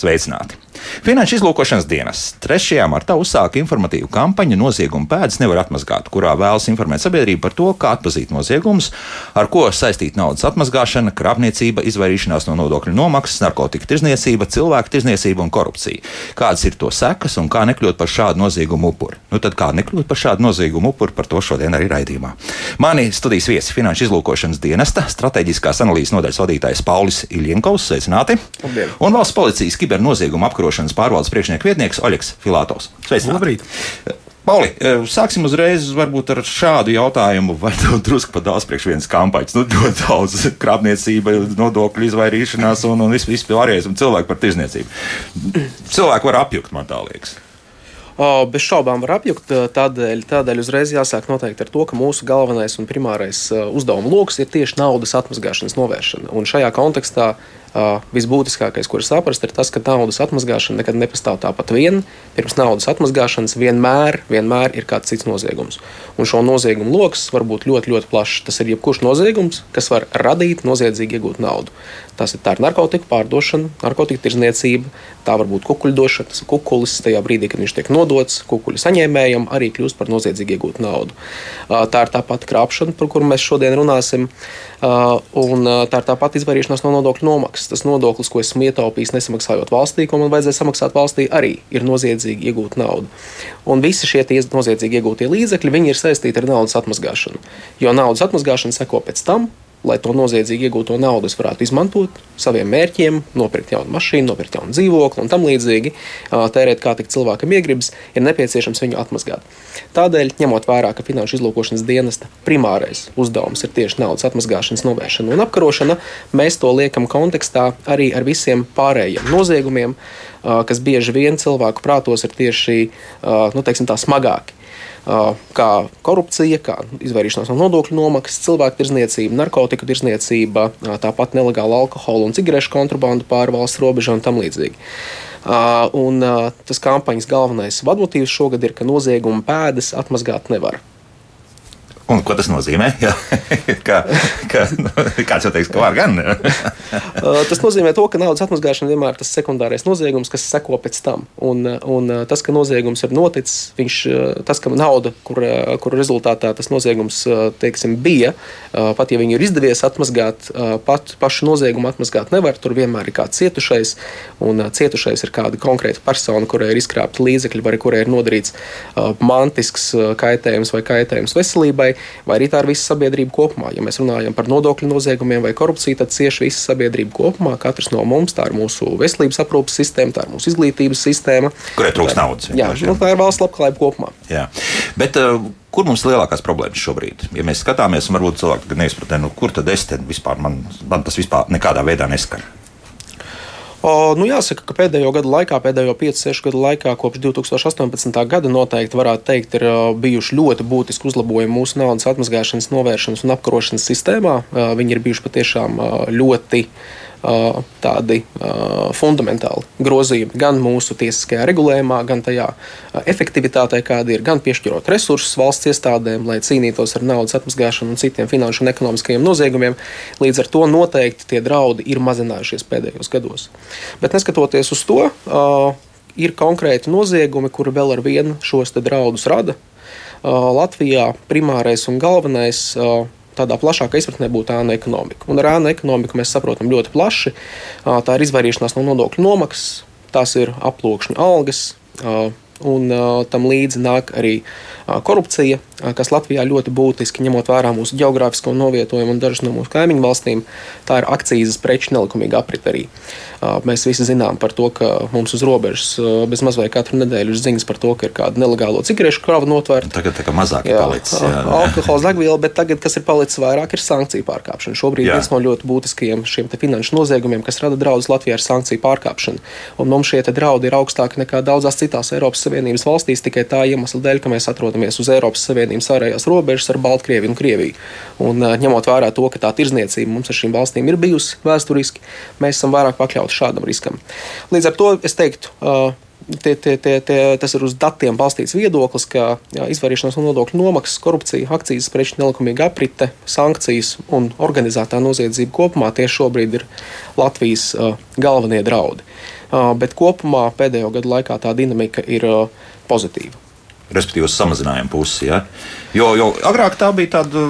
sveicināti! Finanšu izlūkošanas dienas 3. martā uzsāka informatīvu kampaņu Nozieguma pēdas nevar atmazgāt, kurā vēlas informēt sabiedrību par to, kā atpazīt noziegumus, ar ko saistīta naudas atmazgāšana, krāpniecība, izvairīšanās no nodokļu nomaksas, narkotika tirzniecība, cilvēku tirzniecība un korupcija. Kādas ir to sekas un kā nekļūt par šādu noziegumu upuri? Nu tad kā nekļūt par šādu noziegumu upuri, par to šodien arī raidījumā. Mani studijas viesi Finanšu izlūkošanas dienesta strateģiskās analīzes nodaļas vadītājs Paulis Iļņenkovs, sveicināti! Labdien. Un valsts policijas kibernoziegumu apkarošanas pārvaldes priekšnieka vietnieks Oļegs Filatovs. Sveicināti! Labrīt! Pauli, eh, sāksim uzreiz varbūt ar šādu jautājumu, vai tev drusku par daudz priekš vienas kampaņas. Nu, ļoti daudz krāpniecība, nodokļu izvairīšanās un, un viss vis pārējais, un cilvēku par tirzniecību. Cilvēku var apjukt, man tā liekas. Bez šaubām var apjukt. Tādēļ, tādēļ uzreiz jāsāk noteikti ar to, ka mūsu galvenais un primārais uh, uzdevuma lokus ir tieši naudas atmazgāšanas novēršana. Un šajā kontekstā uh, visbūtiskākais, ko ir saprast, ir tas, ka naudas atmazgāšana nekad nepastāv tāpat vien. Pirms naudas atmazgāšanas vienmēr, vienmēr ir kāds cits noziegums. Un šo noziegumu lokus var būt ļoti, ļoti plašs. Tas ir jebkurš noziegums, kas var radīt noziedzīgi iegūt naudu. Tas ir, ir narkotika pārdošana, narkotika tirzniecība, tā var būt kukuļdošana, tas ir kukulis. Tajā brīdī, kad viņš tiek nodots kukuļu saņēmējam, arī kļūst par noziedzīgi iegūtu naudu. Tā ir tā pati krāpšana, par kuru mēs šodien runāsim. Un tā ir tā pati izvairīšanās no nodokļu nomaksas. Tas nodoklis, ko esmu ietaupījis, nesamaksājot valstī, ko man vajadzēja samaksāt valstī, arī ir noziedzīgi iegūt naudu. Un visi šie noziedzīgi iegūtie līdzekļi ir saistīti ar naudas atmazgāšanu. Jo naudas atmazgāšana seko pēc tam, lai to noziedzīgi iegūto naudu es varētu izmantot saviem mērķiem, nopirkt jaunu mašīnu, nopirkt jaunu dzīvokli un tam līdzīgi, tērēt kā tik cilvēkam iegribas, ir nepieciešams viņu atmazgāt. Tādēļ, ņemot vērā, ka Finanšu izlūkošanas dienesta primārais uzdevums ir tieši naudas atmazgāšanas novēršana un apkarošana, mēs to liekam kontekstā arī ar visiem pārējiem noziegumiem, kas bieži vien cilvēku prātos ir tieši nu, teiksim, smagāki kā korupcija, kā izvairīšanās no nodokļu nomaksas, cilvēku tirzniecība, narkotiku tirzniecība, tāpat nelegāla alkohola un cigarešu kontrabanda pāri valsts robežām un tam līdzīgi. Un tas kampaņas galvenais vadmotīvs šogad ir, ka nozieguma pēdas atmazgāt nevar. Un ko tas nozīmē? Kā, kā, kāds jau teiks, ka var gan. Uh, tas nozīmē to, ka naudas atmazgāšana vienmēr ir tas sekundārais noziegums, kas seko pēc tam. Un, un uh, tas, ka noziegums ir noticis, viņš, uh, tas, ka nauda, kur, kur rezultātā tas noziegums teiksim, bija, pat ja viņu ir izdevies atmazgāt, pat pašu noziegumu atmazgāt nevar. Tur vienmēr ir kāds cietušais, un cietušais ir kāda konkrēta persona, kurai ir izkrāpta līdzekļi, vai kurai ir nodarīts mantisks kaitējums vai kaitējums veselībai vai arī tā ir visa sabiedrība kopumā. Ja mēs runājam par nodokļu noziegumiem vai korupciju, tad cieši visa sabiedrība kopumā. Katrs no mums tā ir mūsu veselības aprūpas sistēma, tā ir mūsu izglītības sistēma. Kurai trūkst naudas? Jā, nu, tā ir valsts labklājība kopumā. Jā. Bet, uh, Kur mums ir lielākās problēmas šobrīd? Ja mēs skatāmies, varbūt cilvēki neizpratē, nu, kur tad es te vispār, man, man tas vispār nekādā veidā neskar. O, nu jāsaka, ka pēdējo gadu laikā, pēdējo 5-6 gadu laikā, kopš 2018. gada, noteikti varētu teikt, ir bijuši ļoti būtiski uzlabojumi mūsu naudas atmazgāšanas, novēršanas un apkarošanas sistēmā. Viņi ir bijuši patiešām ļoti tādi fundamentāli grozījumi gan mūsu tiesiskajā regulējumā, gan tajā efektivitātē, kāda ir, gan piešķirot resursus valsts iestādēm, lai cīnītos ar naudas atmazgāšanu un citiem finanšu un ekonomiskajiem noziegumiem. Līdz ar to noteikti tie draudi ir mazinājušies pēdējos gados. Bet neskatoties uz to, ir konkrēti noziegumi, kuri vēl ar vienu šos draudus rada. Latvijā primārais un galvenais tādā plašākā izpratnē būtu ēna ekonomika. Un ar ēna ekonomiku mēs saprotam ļoti plaši. Tā ir izvairīšanās no nodokļu nomaksas, tās ir aploksņa algas. Un uh, tam līdzi nāk arī korupcija, kas Latvijā ļoti būtiski ņemot vērā mūsu geogrāfisko novietojumu un dažas no mūsu kaimiņu valstīm. Tā ir akcijas preču nelikumīga aprit arī. Mēs visi zinām par to, ka mums uz robežas bez maz vai katru nedēļu ir ziņas par to, ka ir kāda nelegālo cigarešu krava notvērta. Tagad tā kā mazāk ir palicis. Jā, jā. Alkohols, degviela, bet tagad, kas ir palicis vairāk, ir sankciju pārkāpšana. Šobrīd jā. viens no ļoti būtiskajiem šiem finanšu noziegumiem, kas rada draudus Latvijā, ir sankciju pārkāpšana. Un mums šie draudi ir augstāki nekā daudzās citās Eiropas Savienības valstīs tikai tā iemesla dēļ, ka mēs atrodamies uz Eiropas Savienības ārējās robežas ar Baltkrieviju un Krieviju. Un, ņemot vērā to, ka tā tirzniecība mums ar šīm valstīm ir bijusi vēsturiski, mēs esam vairāk pakļauti šādam riskam. Līdz ar to es teiktu, tie, tie, tie, tie, tas ir uz datiem balstīts viedoklis, ka jā, izvairīšanās no nodokļu nomaksas, korupcija, akcijas preču nelikumīga aprite, sankcijas un organizētā noziedzība kopumā tie šobrīd ir Latvijas uh, galvenie draudi. Uh, bet kopumā pēdējo gadu laikā tā dinamika ir uh, pozitīva respektīvi uz samazinājumu pusi. Ja? Jo, jo agrāk tā bija tāda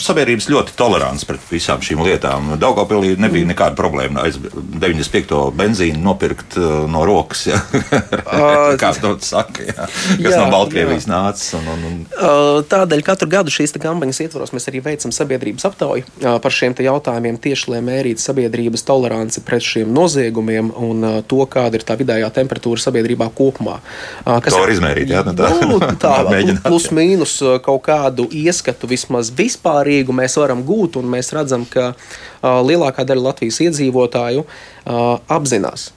sabiedrības ļoti tolerants pret visām šīm lietām. Daugopilī nebija nekāda problēma aiz 95. benzīnu nopirkt uh, no rokas, ja? kā to saka, ja? kas jā, no Baltkrievijas nācis. Un, un, un... Uh, tādēļ katru gadu šīs kampaņas ietvaros mēs arī veicam sabiedrības aptauju uh, par šiem jautājumiem, tieši lai mērītu sabiedrības toleranci pret šiem noziegumiem un to, kāda ir tā vidējā temperatūra sabiedrībā kopumā. Kas to var izmērīt, jā? Nu, tā. Plus mīnus uh, kaut kādu ieskatu vismaz vispārīgu mēs varam gūt, un mēs redzam, ka uh, lielākā daļa Latvijas iedzīvotāju uh, apzinās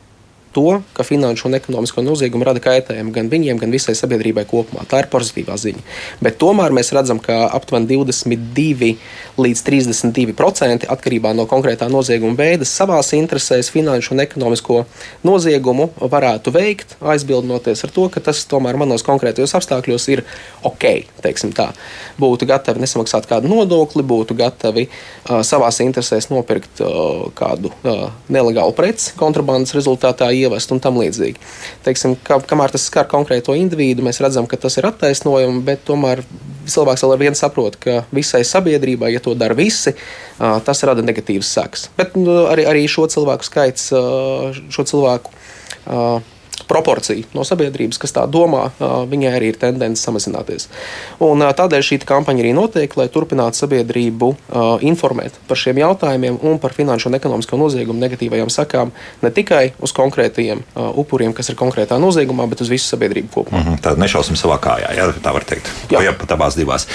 to, ka finanšu un ekonomisko noziegumu rada kaitējumu gan viņiem, gan visai sabiedrībai kopumā. Tā ir pozitīvā ziņa. Bet tomēr mēs redzam, ka aptuveni 22 līdz 32% atkarībā no konkrētā nozieguma veida savās interesēs finanšu un ekonomisko noziegumu varētu veikt, aizbildnoties ar to, ka tas tomēr manos konkrētajos apstākļos ir ok. Būtu gatavi nesamaksāt kādu nodokli, būtu gatavi uh, savās interesēs nopirkt uh, kādu uh, nelegālu preci kontrabandas rezultātā ievest un tam līdzīgi. Teiksim, ka, kamēr tas skar konkrēto individu, mēs redzam, ka tas ir attaisnojami, bet tomēr cilvēks vēl ar vienu saprot, ka visai sabiedrībai, ja to dara visi, tas rada negatīvas sekas. Bet nu, arī, arī šo cilvēku skaits, šo cilvēku proporcija no sabiedrības, kas tā domā, viņai arī ir tendence samazināties. Un, tādēļ šī kampaņa arī notiek, lai turpinātu sabiedrību informēt par šiem jautājumiem un par finanšu un ekonomisko noziegumu negatīvajām sakām ne tikai uz konkrētajiem upuriem, kas ir konkrētā noziegumā, bet uz visu sabiedrību kopumā. Mm -hmm, Tāda nešausim savā kājā, ja tā var teikt. Jā, ja pat abās divās.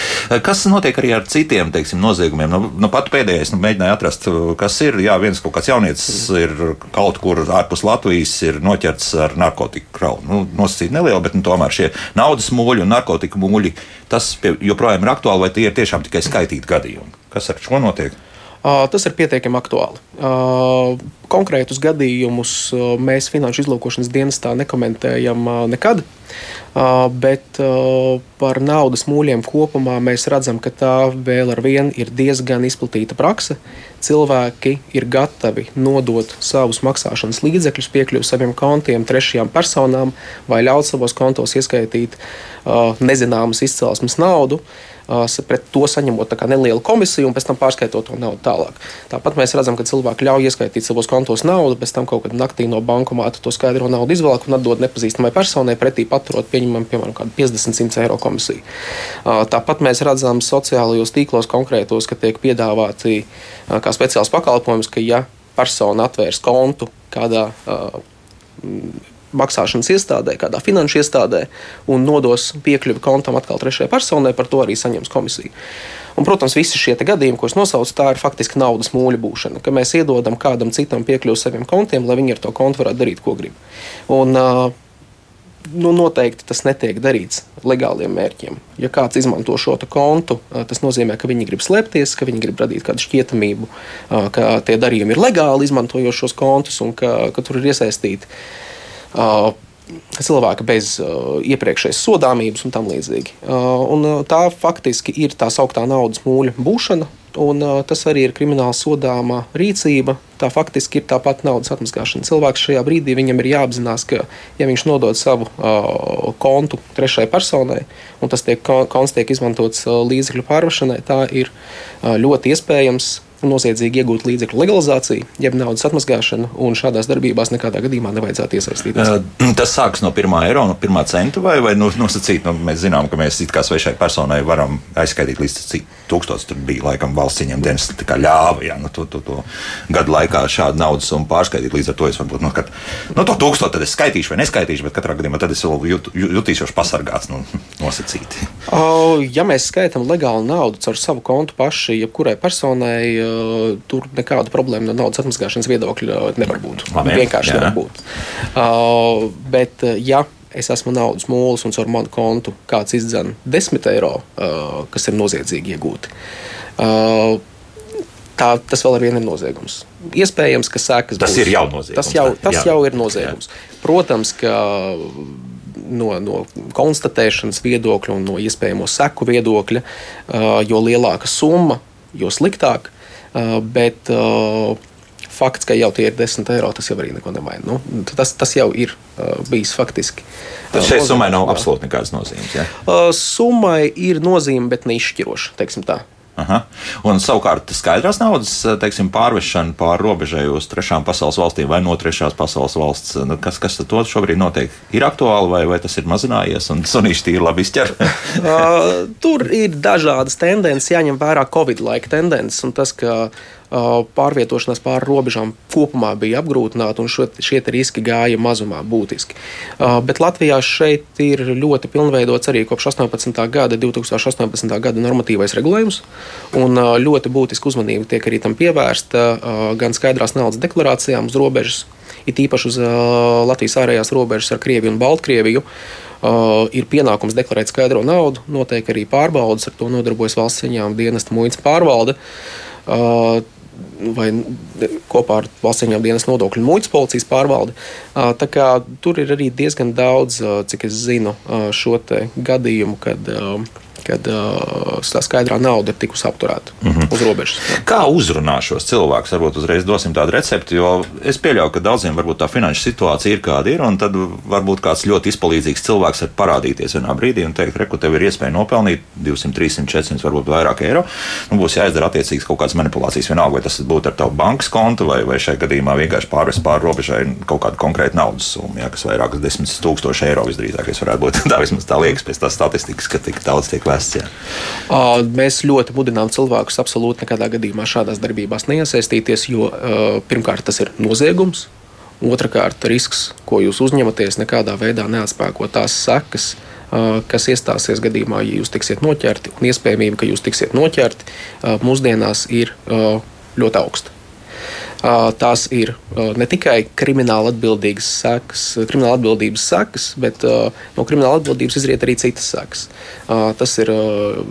Kas notiek arī ar citiem teiksim, noziegumiem? Nu, nu, pat pēdējais nu, mēģināja atrast, kas ir. Jā, viens kaut kāds jaunietis ir kaut kur ārpus Latvijas, ir noķerts ar narkotiku narkotiku kravu. Nu, nosacīt nelielu, bet nu, tomēr šie naudas mūļi un narkotiku mūļi, tas joprojām ir aktuāli, vai tie ir tiešām tikai skaitīti gadījumi? Kas ar šo notiek? Tas ir pietiekami aktuāli. Konkrētus gadījumus mēs Finanšu izlūkošanas dienestā nekomentējam nekad, bet par naudas mūļiem kopumā mēs redzam, ka tā vēl ar vienu ir diezgan izplatīta prakse. Cilvēki ir gatavi nodot savus maksāšanas līdzekļus, piekļuvi saviem kontiem trešajām personām vai ļaut savos kontos ieskaitīt nezināmas izcelsmes naudu. Uh, pret to saņemot nelielu komisiju un pēc tam pārskaitot to naudu tālāk. Tāpat mēs redzam, ka cilvēki ļauj ieskaitīt savos kontos naudu, pēc tam kaut kad naktī no bankomāta to skaidro naudu izvelk un atdod nepazīstamai personai, pretī paturot pieņemam, piemēram, kādu 50-100 eiro komisiju. Tāpat mēs redzam sociālajos tīklos konkrētos, ka tiek piedāvāti kā speciāls pakalpojums, ka ja persona atvērs kontu kādā maksāšanas iestādē, kādā finanšu iestādē, un nodos piekļuvi kontam atkal trešajai personai, par to arī saņems komisiju. Un, protams, visi šie gadījumi, ko es nosaucu, tā ir faktiski naudas mūļa būšana, ka mēs iedodam kādam citam piekļuvi saviem kontiem, lai viņi ar to kontu varētu darīt, ko grib. Un, nu, noteikti tas netiek darīts legāliem mērķiem. Ja kāds izmanto šo kontu, tas nozīmē, ka viņi grib slēpties, ka viņi grib radīt kādu šķietamību, ka tie darījumi ir legāli, izmantojot šos kontus un ka, ka tur ir iesaistīti cilvēka bez uh, iepriekšējas sodāmības un tam līdzīgi. Uh, un, uh, tā faktiski ir tā sauktā naudas mūļa būšana, un uh, tas arī ir krimināla sodāmā rīcība. Tā faktiski ir tāpat naudas atmaskāšana. Cilvēks šajā brīdī viņam ir jāapzinās, ka, ja viņš nodod savu uh, kontu trešai personai, un tas tiek, konts tiek izmantots uh, līdzekļu pārvešanai, tā ir uh, ļoti iespējams noziedzīgi iegūt līdzekļu legalizācija, jeb naudas atmazgāšana, un šādās darbībās nekādā gadījumā nevajadzētu iesaistīties. Tas sākas no pirmā eiro, no pirmā centa, vai, vai nosacīt, nu, mēs zinām, ka mēs it kā svešai personai varam aizskaitīt līdz cik tūkstotis. Tur bija laikam valsts ieņem dienas ļāva, ja nu, to, to, to gadu laikā šādu naudas summu pārskaitīt. Līdz ar to es varbūt, nu, kad, nu, to tūkstotu tad es skaitīšu vai neskaitīšu, bet katrā gadījumā tad es vēl jut, jutīšos pasargāts, nu, nosacīti. Ja mēs skaitām legālu naudu caur savu kontu paši, jebkurai personai, tur nekāda problēma no naudas atmazgāšanas viedokļa nevar būt. Labi, Vienkārši jā. nevar būt. Uh, bet, ja es esmu naudas mūlis un caur manu kontu kāds izdzēna 10 eiro, uh, kas ir noziedzīgi iegūti. Uh, tā, tas vēl ar vienu ir noziegums. Iespējams, ka sekas tas būs. ir jau noziegums. Tas jau, tas jā. jau ir noziegums. Jā. Protams, ka no, no konstatēšanas viedokļa un no iespējamo seku viedokļa, jo lielāka summa, jo sliktāk. Bet fakts, ka jau tie ir 10 eiro, tas jau arī neko nemaina. Nu, tas, tas jau ir bijis faktiski. Tas šai summai nav absolūti nekādas nozīmes. Ja? Summai ir nozīme, bet neizšķiroša, teiksim tā. Aha. Un savukārt skaidrās naudas teiksim, pārvešana pāri robežai uz trešām pasaules valstīm vai no trešās pasaules valsts, nu, kas, kas to šobrīd notiek, ir aktuāli vai, vai tas ir mazinājies un sunīši tīri labi izķer? uh, tur ir dažādas tendences, jāņem vērā Covid laika tendences un tas, ka pārvietošanās pāri robežām kopumā bija apgrūtināta, un šo, šie riski gāja mazumā būtiski. Bet Latvijā šeit ir ļoti pilnveidots arī kopš 18. gada, 2018. gada normatīvais regulējums, un ļoti būtiska uzmanība tiek arī tam pievērsta gan skaidrās naudas deklarācijām uz robežas, it īpaši uz Latvijas ārējās robežas ar Krieviju un Baltkrieviju. Uh, ir pienākums deklarēt skaidro naudu, notiek arī pārbaudas, ar to nodarbojas valsts ieņēmuma dienesta muitas pārvalde. Uh, vai kopā ar valsts ieņēmuma dienas nodokļu un muitas policijas pārvaldi. Tur ir arī diezgan daudz, cik es zinu, šo gadījumu, kad kad uh, tā skaidrā nauda ir tikusi apturēta mm -hmm. uz robežas. Kā uzrunā šos cilvēkus? Varbūt uzreiz dosim tādu recepti, jo es pieļauju, ka daudziem varbūt tā finanšu situācija ir kāda ir, un tad varbūt kāds ļoti izpalīdzīgs cilvēks var parādīties vienā brīdī un teikt, reku, tev ir iespēja nopelnīt 200, 300, 400, varbūt vairāk eiro. Nu, būs jāizdara attiecīgas kaut kādas manipulācijas, vienalga, vai tas būtu ar tavu bankas kontu, vai, vai šajā gadījumā vienkārši pārvest pāri robežai kaut kādu konkrētu naudas summu, ja, kas vairākas desmit tūkstoši eiro visdrīzākais varētu būt. Tā vismaz tā liekas pēc tās statistikas, ka tik daudz tiek vests. Jā. Mēs ļoti mudinām cilvēkus absolūti nekādā gadījumā šādās darbībās neiesaistīties, jo pirmkārt tas ir noziegums, otrkārt risks, ko jūs uzņematies, nekādā veidā neatspēko tās sekas kas iestāsies gadījumā, ja jūs tiksiet noķerti, un iespējamība, ka jūs tiksiet noķerti, mūsdienās ir ļoti augsta. Tās ir ne tikai krimināla atbildības sekas, krimināla atbildības sekas, bet no krimināla atbildības izriet arī citas sekas. Tas ir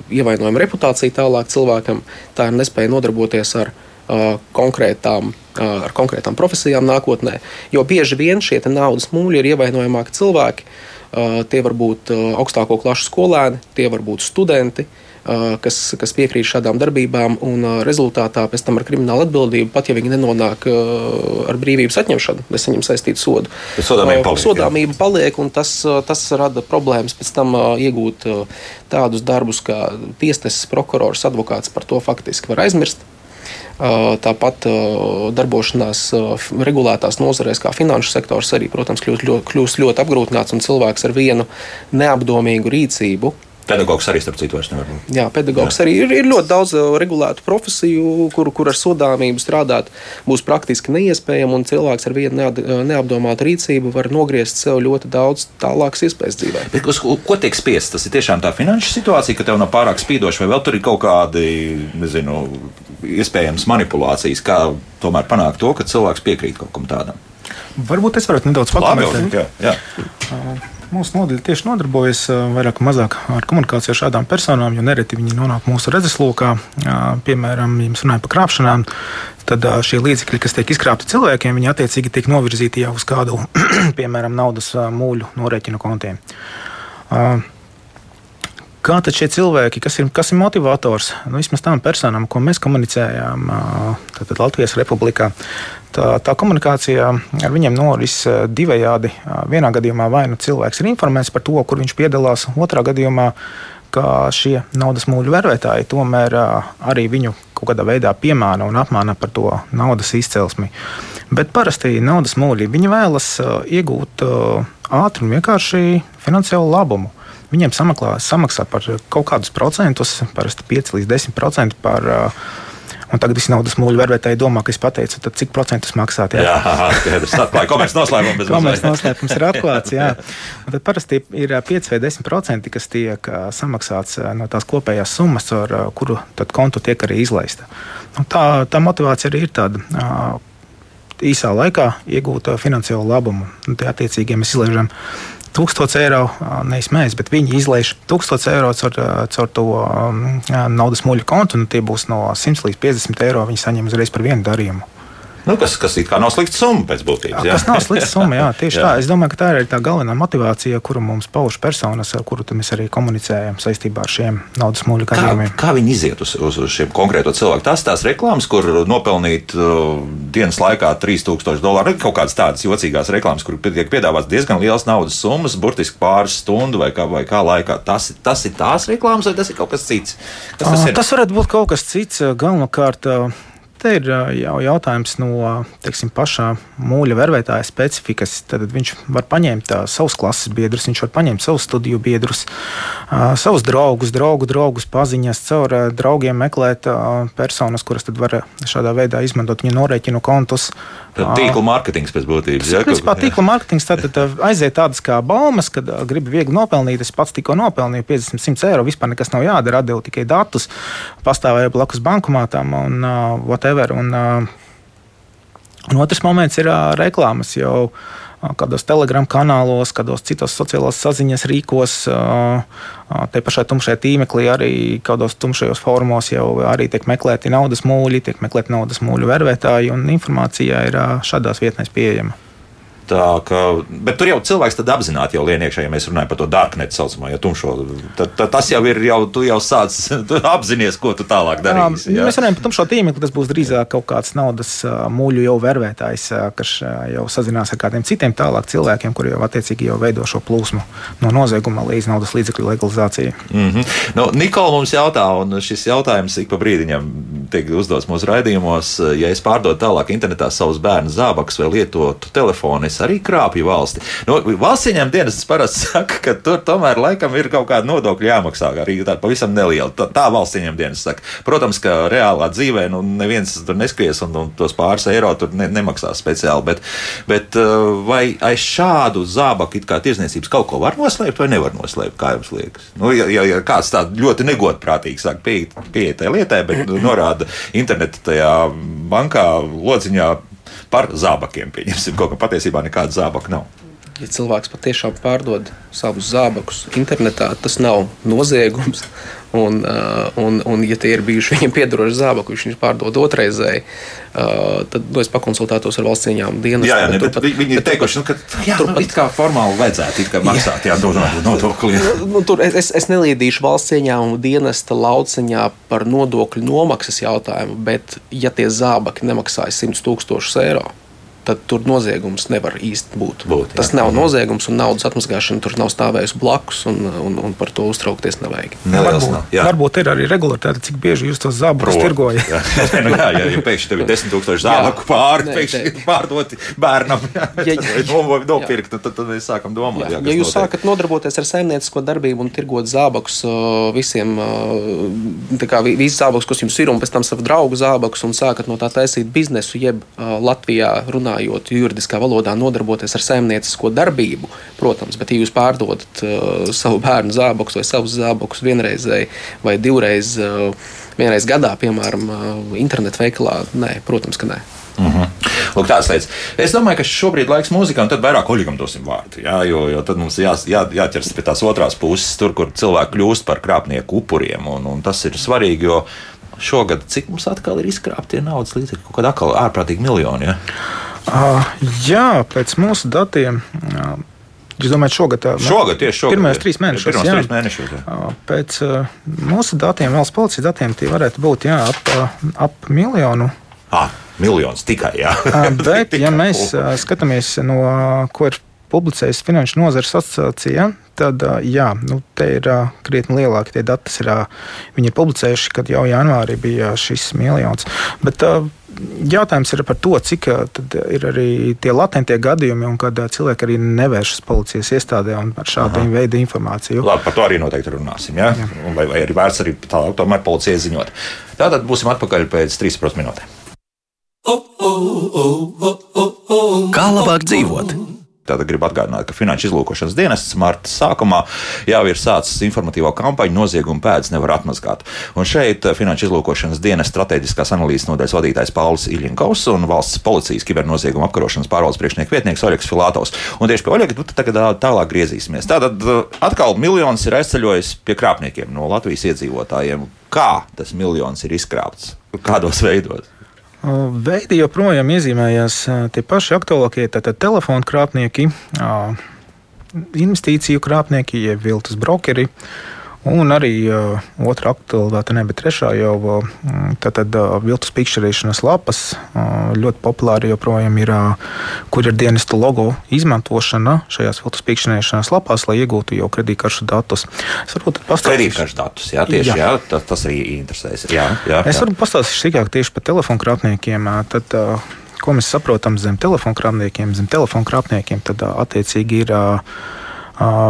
ievainojama reputācija tālāk cilvēkam, tā ir nespēja nodarboties ar konkrētām, ar konkrētām profesijām nākotnē. Jo bieži vien šie naudas mūļi ir ievainojamāki cilvēki. Tie var būt augstāko klašu skolēni, tie var būt studenti, uh, kas, kas piekrīt šādām darbībām, un rezultātā pēc tam ar kriminālu atbildību, pat ja viņi nenonāk ar brīvības atņemšanu, nesaņem saistītu sodu. Sodāmība paliek, sodāmība paliek un tas, tas rada problēmas pēc tam iegūt tādus darbus, kā tiesnesis, prokurors, advokāts par to faktiski var aizmirst. Tāpat darbošanās regulētās nozarēs, kā finanšu sektors, arī, protams, kļūst ļoti, kļūst ļoti apgrūtināts, un cilvēks ar vienu neapdomīgu rīcību Pedagogs arī, starp citu, vairs nevar būt. Jā, pedagogs Jā. arī ir, ir ļoti daudz uh, regulētu profesiju, kur, kur ar sodāmību strādāt būs praktiski neiespējami, un cilvēks ar vienu uh, neapdomātu rīcību var nogriezt sev ļoti daudz tālākas iespējas dzīvē. Bet, uz, ko tiek spiests? Tas ir tiešām tā finanšu situācija, ka tev nav pārāk spīdoši, vai vēl tur ir kaut kādi, nezinu, iespējams manipulācijas, kā tomēr panākt to, ka cilvēks piekrīt kaut kam tādam. Varbūt es varētu nedaudz pakomentēt. Mūsu nodaļa tieši nodarbojas vairāk vai mazāk ar komunikāciju ar šādām personām, jo nereti viņi nonāk mūsu redzeslokā. Piemēram, ja mēs runājam par krāpšanām, tad šie līdzekļi, kas tiek izkrāpti cilvēkiem, viņi attiecīgi tiek novirzīti jau uz kādu, piemēram, naudas mūļu norēķinu kontiem. Kā tad šie cilvēki, kas ir, kas ir motivators, nu, vismaz tām personām, ko mēs komunicējām Latvijas Republikā, tā, tā komunikācija ar viņiem noris divējādi. Vienā gadījumā vai nu cilvēks ir informēts par to, kur viņš piedalās, otrā gadījumā, ka šie naudas mūļu vērvētāji tomēr arī viņu kaut kādā veidā piemāna un apmāna par to naudas izcelsmi. Bet parasti naudas mūļi vēlas iegūt ātri un vienkārši finansiālu labumu. Viņiem samaklā, samaksā par kaut kādus procentus, parasti 5 līdz 10% par. Un tagad visi naudas mūļu vērtēji domā, ka es pateicu, tad cik procentus maksāt. Jā, jā skaidrs. Atklāja komerces noslēpums. komerces noslēpums ir atklāts, jā. Un tad parasti ir 5 vai 10%, kas tiek samaksāts no tās kopējās summas, ar kuru tad kontu tiek arī izlaista. Un tā, tā motivācija arī ir tāda īsā laikā iegūt finansiālu labumu. Un, tie, attiecīgi, ja mēs izlaižam 1000 eiro, nevis mēs, bet viņi izlaiž 1000 eiro caur, caur to naudas muļu kontu, un tie būs no 100 līdz 50 eiro. Viņi saņem uzreiz par vienu darījumu. Nu, kas, kas it kā nav slikta summa pēc būtības. Jā. Tas nav slikta summa, jā, tieši jā. tā. Es domāju, ka tā ir tā galvenā motivācija, kuru mums pauž personas, ar kuru mēs arī komunicējam saistībā ar šiem naudas mūļu gadījumiem. Kā, kā viņi iziet uz, uz, uz šiem konkrēto cilvēku? Tas tās reklāmas, kur nopelnīt uh, dienas laikā 3000 dolāru, kaut kādas tādas jocīgās reklāmas, kur tiek piedāvāts diezgan liels naudas summas, burtiski pāris stundu vai kā, vai kā laikā. Tas, tas ir tās reklāmas vai tas ir kaut kas cits? Kas tas, ir? tas varētu būt kaut kas cits. Galvenokārt Te ir jau jautājums no teiksim, pašā mūļa vervētāja specifikas. Tad viņš var paņemt savus klases biedrus, viņš var paņemt savus studiju biedrus, savus draugus, draugu draugus, paziņas, caur draugiem meklēt personas, kuras var šādā veidā izmantot viņa norēķinu kontus. Tīkla mārketings pēc būtības. Jā, principā, tīkla mārketings tad, tad aiziet tādas kā baumas, kad gribi viegli nopelnīt. Es pats tikko nopelnīju 50, 100 eiro. Vispār nekas nav jādara, atdevu tikai datus, pastāvēju blakus bankomātām un uh, whatever. Un, uh, un otrs moments ir uh, reklāmas jau kādos telegram kanālos, kādos citos sociālās saziņas rīkos, te pašā tumšajā tīmeklī, arī kādos tumšajos formos jau arī tiek meklēti naudas mūļi, tiek meklēti naudas mūļu vervētāji, un informācija ir šādās vietnēs pieejama. Tā, ka, bet tur jau cilvēks apzināti jau lien iekšā, ja mēs runājam par to darknetu saucamo, ja tumšo. Tad, tad tas jau ir, jau, tu jau sāc tu apzināties, ko tu tālāk darīsi. Jā. Mēs runājam par tumšo tīmekli, tas būs drīzāk kaut kāds naudas mūļu jau vervētājs, kas jau sazinās ar kādiem citiem tālāk cilvēkiem, kuri jau attiecīgi jau veido šo plūsmu no nozieguma līdz naudas līdzekļu legalizācijai. Mm -hmm. nu, Nikola mums jautā, un šis jautājums ik pa brīdiņam tiek uzdots mūsu raidījumos, ja es pārdodu tālāk internetā savus bērnu zābakus vai lietotu telefonu, es arī krāpju valsti. Nu, valsts ieņēmuma dienas parasti saka, ka tur tomēr laikam ir kaut kāda nodokļa jāmaksā, arī tāda pavisam neliela. Tā, tā valsts ieņēmuma dienas saka. Protams, ka reālā dzīvē nu, neviens tur neskries un, un tos pāris eiro tur ne, nemaksās speciāli, bet, bet uh, vai aiz šādu zābaku tirzniecības kaut ko var noslēpt vai nevar noslēpt, kā jums liekas? Nu, ja, ja, ja kāds tā ļoti negodprātīgi sāk pieiet pie tai lietai, bet norāda interneta tajā bankā lodziņā par zābakiem. Pieņemsim, kaut kā patiesībā nekāda zābaka nav. Ja cilvēks patiešām pārdod savus zābakus internetā, tas nav noziegums. Un, uh, un, un, ja tie ir bijuši viņam piedaroši zābaki, viņš viņus pārdod otrreizēji, uh, tad nu, es pakonsultētos ar valsts cieņām dienas. Jā, jā ne, bet, bet, viņi ir teikuši, nu, ka jā, turpat, it kā formāli vajadzētu kā maksāt jā. Jā, nodokli. Nu, tur es, es neliedīšu valsts cieņām dienesta lauciņā par nodokļu nomaksas jautājumu, bet ja tie zābaki nemaksāja 100 tūkstošus eiro, tad tur noziegums nevar īsti būt. būt Tas jā. nav noziegums, un naudas atmazgāšana tur nav stāvējusi blakus, un, un, un par to uztraukties nevajag. Neliels, varbūt, nav, varbūt ir arī regulāri, cik bieži jūs tos zābakus tirgojat. Jā, nu, jā, jā, ja pēkšņi tev ir 10,000 zābaku pāri, ne, pēkšņi pārdoti bērnam, jā, ja, ja, nopirkt, tad, tad mēs sākam domāt. Jā, jā, ja jūs notiek. sākat nodarboties ar saimniecisko darbību un tirgot zābakus visiem, kā visas zābakus, kas jums ir, un pēc tam savu draugu zābakus, un sākat no tā taisīt biznesu, jeb Latvijā runājot runājot juridiskā valodā, nodarboties ar saimniecisko darbību, protams, bet ja jūs pārdodat uh, savu bērnu zābakus vai savus zābakus vienreizēji vai divreiz, uh, vienreiz gadā, piemēram, uh, internetu veikalā, nē, protams, ka nē. Mhm. -huh. Lūk, tādas lietas. Es domāju, ka šobrīd ir laiks mūzikai, un tad vairāk oļigam dosim vārdu. Jā, jo, jo tad mums jā, jā, jāķers pie tās otrās puses, tur, kur cilvēki kļūst par krāpnieku upuriem. Un, un tas ir svarīgi, jo šogad cik mums atkal ir izkrāpti naudas līdzekļi, kaut kāda atkal ārprātīga miljoni. Ja? Uh, jā, pēc mūsu datiem. Uh, Jūs domājat, šogad? Šogad tieši šogad. Pirmajos trīs mēnešos. Pirmos jā. trīs mēnešos jā. Pēc uh, mūsu datiem, valsts policijas datiem, tie varētu būt jā, ap, ap miljonu. Ah, miljons tikai, jā. Bet, ja mēs skatāmies no, ko ir publicējusi Finanšu nozares asociācija, tad jā, nu, te ir krietni lielāki tie dati. Ir, viņi ir publicējuši, kad jau janvārī bija šis miljons. Bet, Jautājums ir par to, cik ir arī tie latentie gadījumi, un kad cilvēki arī nevēršas policijas iestādē un ar šādu Aha. veidu informāciju. Labi, par to arī noteikti runāsim. Ja? Jā. Vai, vai arī vērts arī tālāk, tomēr policijai ziņot. Tātad būsim atpakaļ pēc 13 minūtēm. Kā labāk dzīvot? Tātad gribu atgādināt, ka Finanšu izlūkošanas dienests marta sākumā jau ir sācis informatīvo kampaņu Nozieguma pēdas nevar atmazgāt. Un šeit eh, Finanšu izlūkošanas dienas strateģiskās analīzes nodaļas vadītājs Pauls Iļņkovs un valsts policijas kibernozieguma apkarošanas pārvaldes priekšnieks vietnieks Oļegs Filatovs. Un tieši pie Oļega nu, tagad tālāk griezīsimies. Tātad atkal miljons ir aizceļojis pie krāpniekiem no Latvijas iedzīvotājiem. Kā tas miljons ir izkrāpts? Kādos veidos? Veidi joprojām iezīmējās tie paši aktuālākie - telefonu krāpnieki, investīciju krāpnieki, jeb viltus brokeri. Un arī uh, otrā aktualitāte, ne, trešā jau uh, tātad uh, viltus pikšķerēšanas lapas uh, ļoti populāri joprojām ir, uh, kur ir dienestu logo izmantošana šajās viltus pikšķerēšanas lapās, lai iegūtu jau kredītkaršu datus. Es varbūt pastāstīšu. Kredītkaršu datus, jā, tieši, jā. Jā, tas, tas arī interesēs. Jā, jā, es varbūt pastāstīšu sīkāk tieši par telefonu krāpniekiem. Tad, uh, ko mēs saprotam zem telefonu krāpniekiem? Zem telefonu krāpniekiem tad uh, attiecīgi ir. Uh,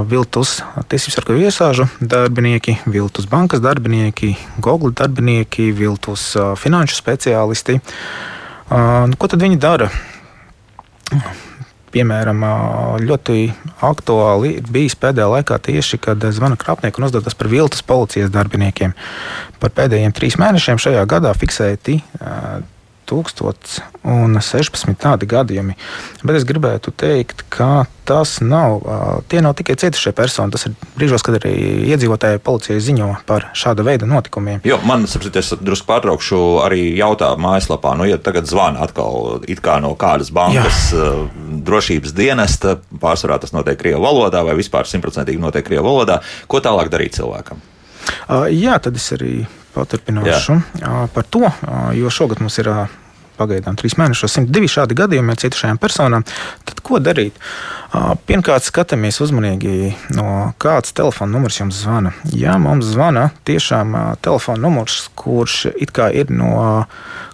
viltus tiesību sargu iesāžu darbinieki, viltus bankas darbinieki, Google darbinieki, viltus finanšu speciālisti. Nu, ko tad viņi dara? Piemēram, ļoti aktuāli ir bijis pēdējā laikā tieši, kad zvana krāpnieki un uzdodas par viltus policijas darbiniekiem. Par pēdējiem trīs mēnešiem šajā gadā fiksēti 1016 tādi gadījumi. Bet es gribētu teikt, ka tas nav, tie nav tikai cietušie personi. Tas ir brīžos, kad arī iedzīvotāji policijai ziņo par šāda veida notikumiem. Jo man, sapratu, es drusku pārtraukšu, arī jautā mājaslapā, nu, ja tagad zvana atkal no kādas bankas Jā. drošības dienesta, pārsvarā tas notiek Krievijas valodā vai vispār simtprocentīgi notiek Krievijas valodā, ko tālāk darīt cilvēkam? Jā, tad es arī paturpināšu Jā. par to, jo šogad mums ir pagaidām trīs mēnešos 102 šādi gadījumi ar cietušajām personām. Tad ko darīt? Pirmkārt, skatāmies uzmanīgi, no kāds telefona numurs jums zvana. Ja mums zvana tiešām telefona numurs, kurš it kā ir no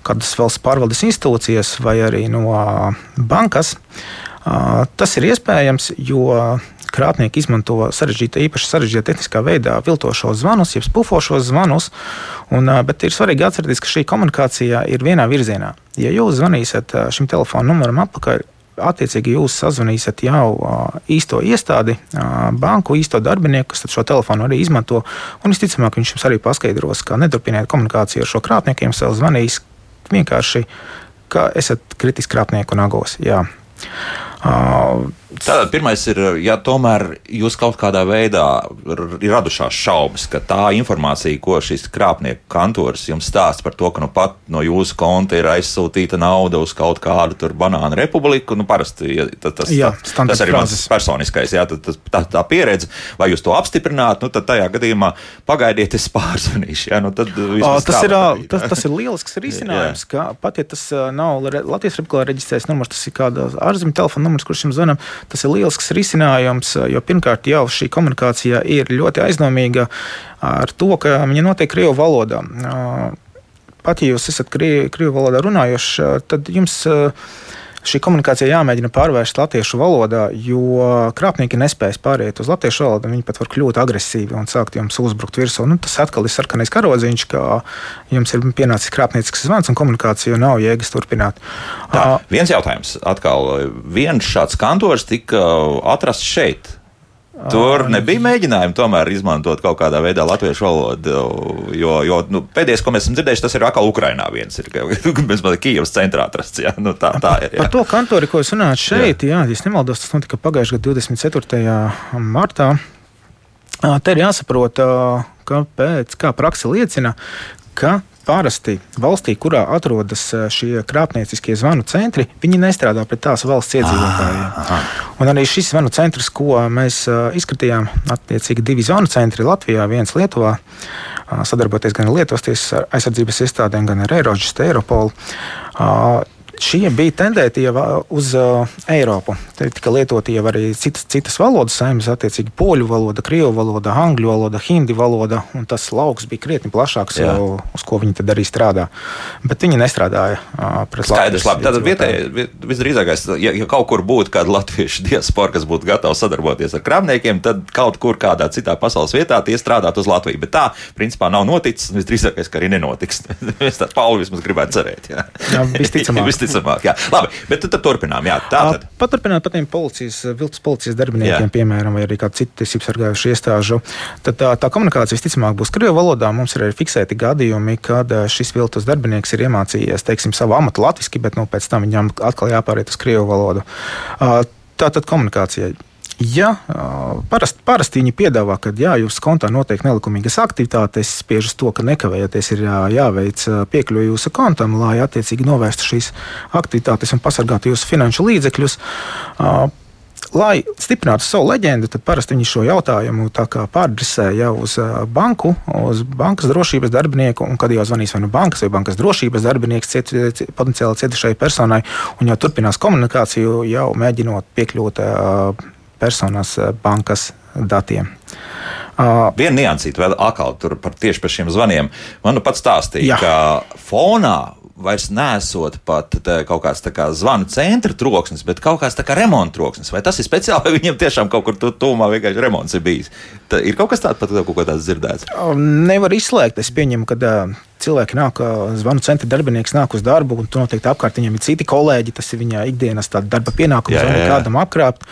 kādas valsts pārvaldes institūcijas vai arī no bankas, tas ir iespējams, jo krāpnieki izmanto sarežģītā, īpaši sarežģītā tehniskā veidā viltošos zvanus, jeb spufošos zvanus. Un, bet ir svarīgi atcerēties, ka šī komunikācija ir vienā virzienā. Ja jūs zvanīsiet šim telefona numuram apakaļ, attiecīgi jūs sazvanīsiet jau īsto iestādi, banku īsto darbinieku, kas šo telefonu arī izmanto. Un visticamāk, viņš jums arī paskaidros, ka neturpiniet komunikāciju ar šo krāpniekiem, sev zvanīs vienkārši, ka esat kritiski krāpnieku nagos. Jā. Tātad pirmais ir, ja tomēr jūs kaut kādā veidā ir radušās šaubas, ka tā informācija, ko šis krāpnieku kantors jums stāsta par to, ka nu pat no jūsu konta ir aizsūtīta nauda uz kaut kādu tur banānu republiku, nu parasti ja, tas, tas, jā, tā, tas arī mans personiskais, jā, tas, tā, tā pieredze, vai jūs to apstiprināt, nu tad tajā gadījumā pagaidiet, es pārzvanīšu. Jā, nu, tad o, tas, ir, darīt, tas, tas ir lielisks risinājums, ka pat ja tas nav Latvijas republikā reģistrēts numurs, tas ir kāda ārzemju telefona numurs, kurš jums zvanam, Tas ir lielisks risinājums, jo pirmkārt jau šī komunikācija ir ļoti aizdomīga ar to, ka viņa notiek Krievu valodā. Pat ja jūs esat Krievu valodā runājoši, tad jums šī komunikācija jāmēģina pārvērst latviešu valodā, jo krāpnieki nespējas pāriet uz latviešu valodu. Viņi pat var kļūt agresīvi un sākt jums uzbrukt virsū. Nu, tas atkal ir sarkanais karodziņš, ka jums ir pienācis krāpniecisks zvans un komunikāciju nav jēgas turpināt. Tā, viens jautājums atkal. Viens šāds kantors tika atrasts šeit. Tur nebija mēģinājumi tomēr izmantot kaut kādā veidā latviešu valodu. Jo, jo nu, pēdējais, ko mēs esam dzirdējuši, tas ir atkal Ukrainā viens. Ir, mēs mazliet Kijavas centrā atrasts. Jā, nu, tā, tā ir. Jā. Par to kantori, ko es runāju šeit, jā, ja nemaldos, tas notika pagājušajā gadā 24. martā. Te ir jāsaprot, kāpēc, kā praksa liecina, ka Parasti valstī, kurā atrodas eh, šie krāpnieciskie zvanu centri, viņi nestrādā pret tās valsts iedzīvotājiem. Ah, Un arī šis zvanu centrs, ko mēs eh, izskatījām, attiecīgi divi zvanu centri Latvijā, viens Lietuvā, sadarboties gan ar Lietuvas tiesas aizsardzības iestādēm, gan ar Eiropas, Eiropolu Šie bija tendēti jau uz uh, Eiropu. Te tika lietoti jau arī citas, citas valodas, saimnes, attiecīgi poļu valoda, krievu valoda, angļu valoda, hindi valoda. Tas lauks bija krietni plašāks, jau, uz ko viņi tad arī strādā. Bet viņi nestrādāja uh, pret Skaidrs, labi. Tātad vietējais, visdrīzākais, ja, ja kaut kur būtu kāda latviešu diaspora, kas būtu gatava sadarboties ar krāpniekiem, tad kaut kur kādā citā pasaules vietā tie strādātu uz Latviju. Bet tā, principā, nav noticis. Visdrīzākais, ka arī nenotiks. Es tādu Pauli vismaz gribētu cerēt. Jā, jā visticamāk. visticamāk. Jā. Labi, bet tad, turpinām. Jā, tā tad. Paturpināt par tiem policijas, viltus policijas darbiniekiem, jā. piemēram, vai arī kādu citu tiesību sargājušu iestāžu. Tad tā, tā komunikācija visticamāk būs Krievijas valodā. Mums ir arī fiksēti gadījumi, kad šis viltus darbinieks ir iemācījies, teiksim, savu amatu latviešu, bet nu, pēc tam viņam atkal jāpāriet uz Krievijas valodu. Tā tad komunikācijai Ja parasti, parasti viņi piedāvā, ka jā, jūsu kontā notiek nelikumīgas aktivitātes, spiež uz to, ka nekavējoties ir jā, jāveic piekļuve jūsu kontam, lai attiecīgi novērstu šīs aktivitātes un pasargātu jūsu finanšu līdzekļus. Lai stiprinātu savu leģendu, tad parasti viņi šo jautājumu pārdresē jau uz banku, uz bankas drošības darbinieku, kad jau zvanīs vai nu bankas vai bankas drošības darbinieks ciet, potenciāli cietušai personai, un jau turpinās komunikāciju, jau mēģinot piekļūt personas eh, bankas datiem. Uh, Viena niansīta vēl atkal par tieši par šiem zvaniem. Man nu pats stāstīja, jā. ka fonā vairs nesot pat kaut kāds kā zvanu centra troksnis, bet kaut kāds kā remonta troksnis. Vai tas ir speciāli, vai viņiem tiešām kaut kur tūmā vienkārši remonts ir bijis? Tā ir kaut kas tāds, pat kaut ko tāds dzirdēts. Nevar izslēgt. Es pieņemu, ka uh, cilvēki nāk, zvanu centra darbinieks nāk uz darbu, un tur noteikti apkārt viņam ir citi kolēģi. Tas ir viņa ikdienas darba pienākums, jā. kādam apkrāpt.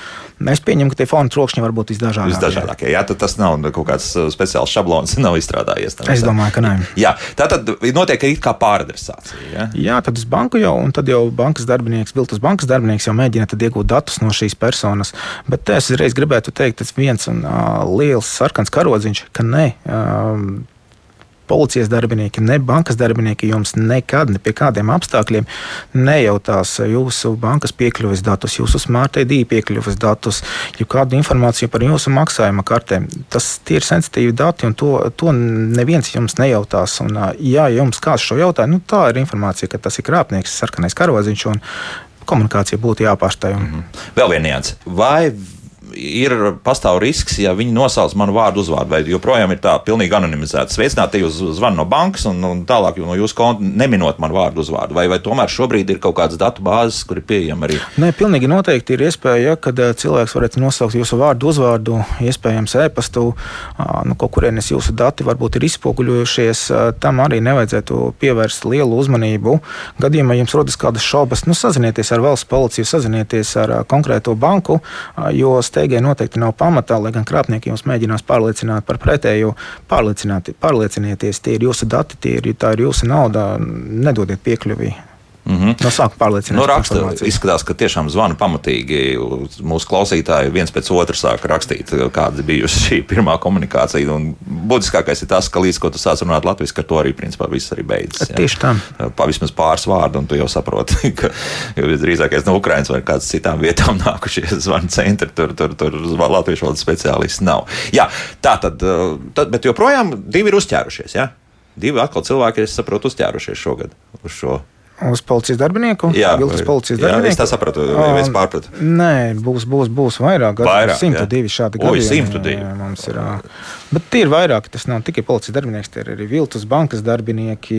Es pieņemu, ka tie fonu trokšņi var būt visdažādākie. Visdažādākie. Jā, tad tas nav kaut kāds speciāls šablons, nav izstrādājies. Tam, es domāju, ka nē. Jā, tā tad notiek arī kā pāradresācija. Jā? jā, tad uz banku jau, un tad jau bankas darbinieks, viltus bankas darbinieks jau mēģina iegūt datus no šīs personas. Bet es reiz gribētu teikt, tas viens un uh, liels sarkans karodziņš, ka nē. Uh, policijas darbinieki, ne bankas darbinieki jums nekad, ne pie kādiem apstākļiem nejautās jūsu bankas piekļuves datus, jūsu smart ID piekļuves datus, jau kādu informāciju par jūsu maksājuma kartēm. Tas ir sensitīvi dati, un to, to neviens jums nejautās. Un, ja jums kāds šo jautā, nu, tā ir informācija, ka tas ir krāpnieks, sarkanais karodziņš, un komunikācija būtu jāpārstāj. Mm -hmm. Vēl viena nianses. Vai ir pastāv risks, ja viņi nosauc manu vārdu uzvārdu, vai joprojām ir tā pilnīgi anonimizēta. Sveicināti, jūs zvanat no bankas un, un tālāk no jūsu konta, neminot manu vārdu uzvārdu, vai, vai tomēr šobrīd ir kaut kādas datu bāzes, kur ir pieejama arī? Nē, pilnīgi noteikti ir iespēja, ja, kad cilvēks varētu nosaukt jūsu vārdu uzvārdu, iespējams e-pastu, nu, kaut kurienes jūsu dati varbūt ir izpoguļojušies, tam arī nevajadzētu pievērst lielu uzmanību. Gadījumā jums rodas kādas šaubas, nu, sazinieties ar valsts policiju, sazinieties ar konkrēto banku, jo steigā steigai noteikti nav pamatā, lai gan krāpnieki jums mēģinās pārliecināt par pretējo. Pārliecinieties, tie ir jūsu dati, tie ir, tā ir jūsu nauda, nedodiet piekļuvi Mm -hmm. No sākuma pārliecināts. Nu, raksta, izskatās, ka tiešām zvana pamatīgi. Mūsu klausītāji viens pēc otra sāk rakstīt, kāda bija šī pirmā komunikācija. Un būtiskākais ir tas, ka līdz ko tu sāc runāt latviešu, ka to arī principā viss arī beidzas. Tieši tā. Pavismaz pāris vārdu, un tu jau saproti, ka drīzākais no Ukrainas vai kādas citām vietām nākušie zvana centri, tur, tur, tur latviešu valodas speciālisti nav. Jā, tā tad, tad, bet joprojām divi ir uzķērušies. Ja? Divi atkal cilvēki, es saprotu, uzķērušies šogad uz šo Uz policijas darbinieku? Jā, Vilkas policijas jā, darbinieku. Es tā sapratu, vai es pārpratu. Nē, būs, būs, būs vairāk. Vairāk, 102 šādi gadījumi. Oi, 102. Mums ir. Bet tie ir vairāk. Tas nav tikai policijas darbinieks, tie ir arī viltus bankas darbinieki,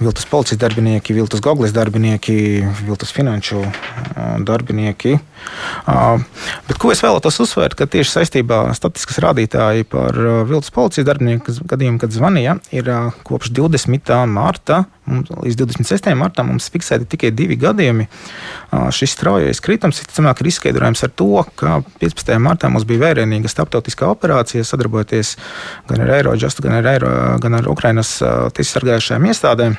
viltus policijas darbinieki, viltus gogles darbinieki, viltus finanšu darbinieki. Bet ko es vēlētos uzsvērt, ka tieši saistībā ar statistikas rādītāju par viltus policijas darbinieku gadījumu, kad zvanīja, ir kopš 20. marta līdz 26. martam mums fiksēti tikai divi gadījumi. Šis straujais kritums, visticamāk, ir izskaidrojams ar to, ka 15. martā mums bija vērienīga starptautiskā operācija, sadarbojoties gan ar Eirožastu, gan ar, Eiro, gan ar Ukrainas tiesasargājušajām iestādēm.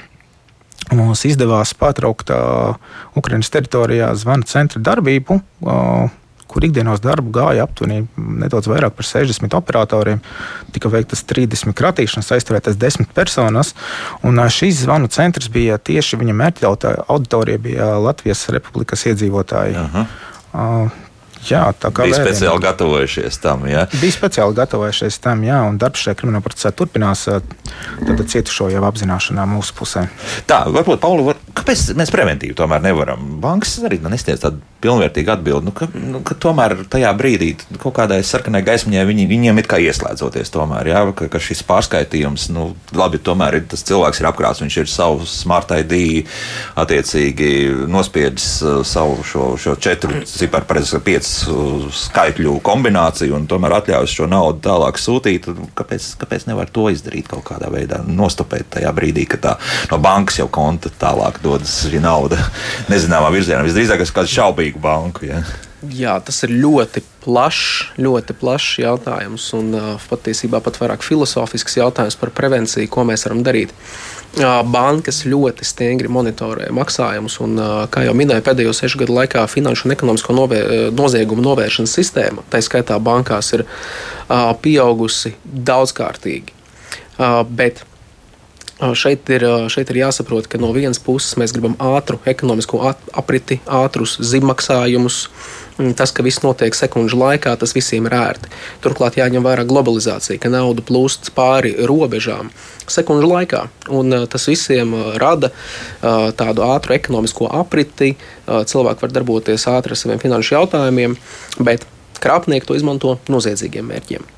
Mums izdevās pārtraukt uh, Ukraiņas teritorijā zvana centra darbību. Uh, kur ikdienas darbu gāja aptuveni nedaudz vairāk par 60 operatoriem. Tika veiktas 30 kratīšanas, aizturētas 10 personas. Un šīs zvanu centrs bija tieši viņa mērķa auditorija, bija Latvijas Republikas iedzīvotāji. Aha. Jā, tā kā bija speciāli gatavojušies tam. Jā. Bija speciāli gatavojušies tam, jā, un darbs šajā krimināla procesā turpinās. Cietušo jau apzināšanā mūsu pusē. Tā, varbūt, Pauli, var, kāpēc mēs preventīvi tomēr nevaram? Bankas arī nesniedz tādu pilnvērtīgu atbildi, nu, ka, nu, ka tomēr tajā brīdī kaut kādai sarkanai gaismiņai viņi, viņiem ir kā ieslēdzoties tomēr, jā, ka, ka šis pārskaitījums, nu, labi, tomēr ir, tas cilvēks ir apkrāts, viņš ir savu smart ID attiecīgi nospiedis savu šo, šo četru ciparu, pareizi, piecas uh, skaitļu kombināciju un tomēr atļaujas šo naudu tālāk sūtīt. Kāpēc, kāpēc nevar to izdarīt kaut kādā veidā? Nostopēt tajā brīdī, kad tā no bankas jau konta tālāk dodas šī nauda nezināmā virzienā. Visdrīzāk, tas ir kāds šaubīgu banku. Ja? Jā, tas ir ļoti plašs, ļoti plašs jautājums un patiesībā pat vairāk filozofisks jautājums par prevenciju, ko mēs varam darīt. Bankas ļoti stingri monitorē maksājumus, un, kā jau minēju, pēdējo sešu gadu laikā finanšu un ekonomisko novē, noziegumu novēršanas sistēma, tā skaitā bankās, ir pieaugusi daudzkārtīgi. Bet Šeit ir, šeit ir jāsaprot, ka no vienas puses mēs gribam ātru ekonomisko apriti, ātrus zīmmaksājumus. Tas, ka viss notiek sekundžu laikā, tas visiem ir ērti. Turklāt jāņem vērā globalizācija, ka nauda plūst pāri robežām sekundžu laikā. Un, tas visiem rada tādu ātru ekonomisko apriti. Cilvēki var darboties ātri ar saviem finanšu jautājumiem, bet krāpnieki to izmanto noziedzīgiem mērķiem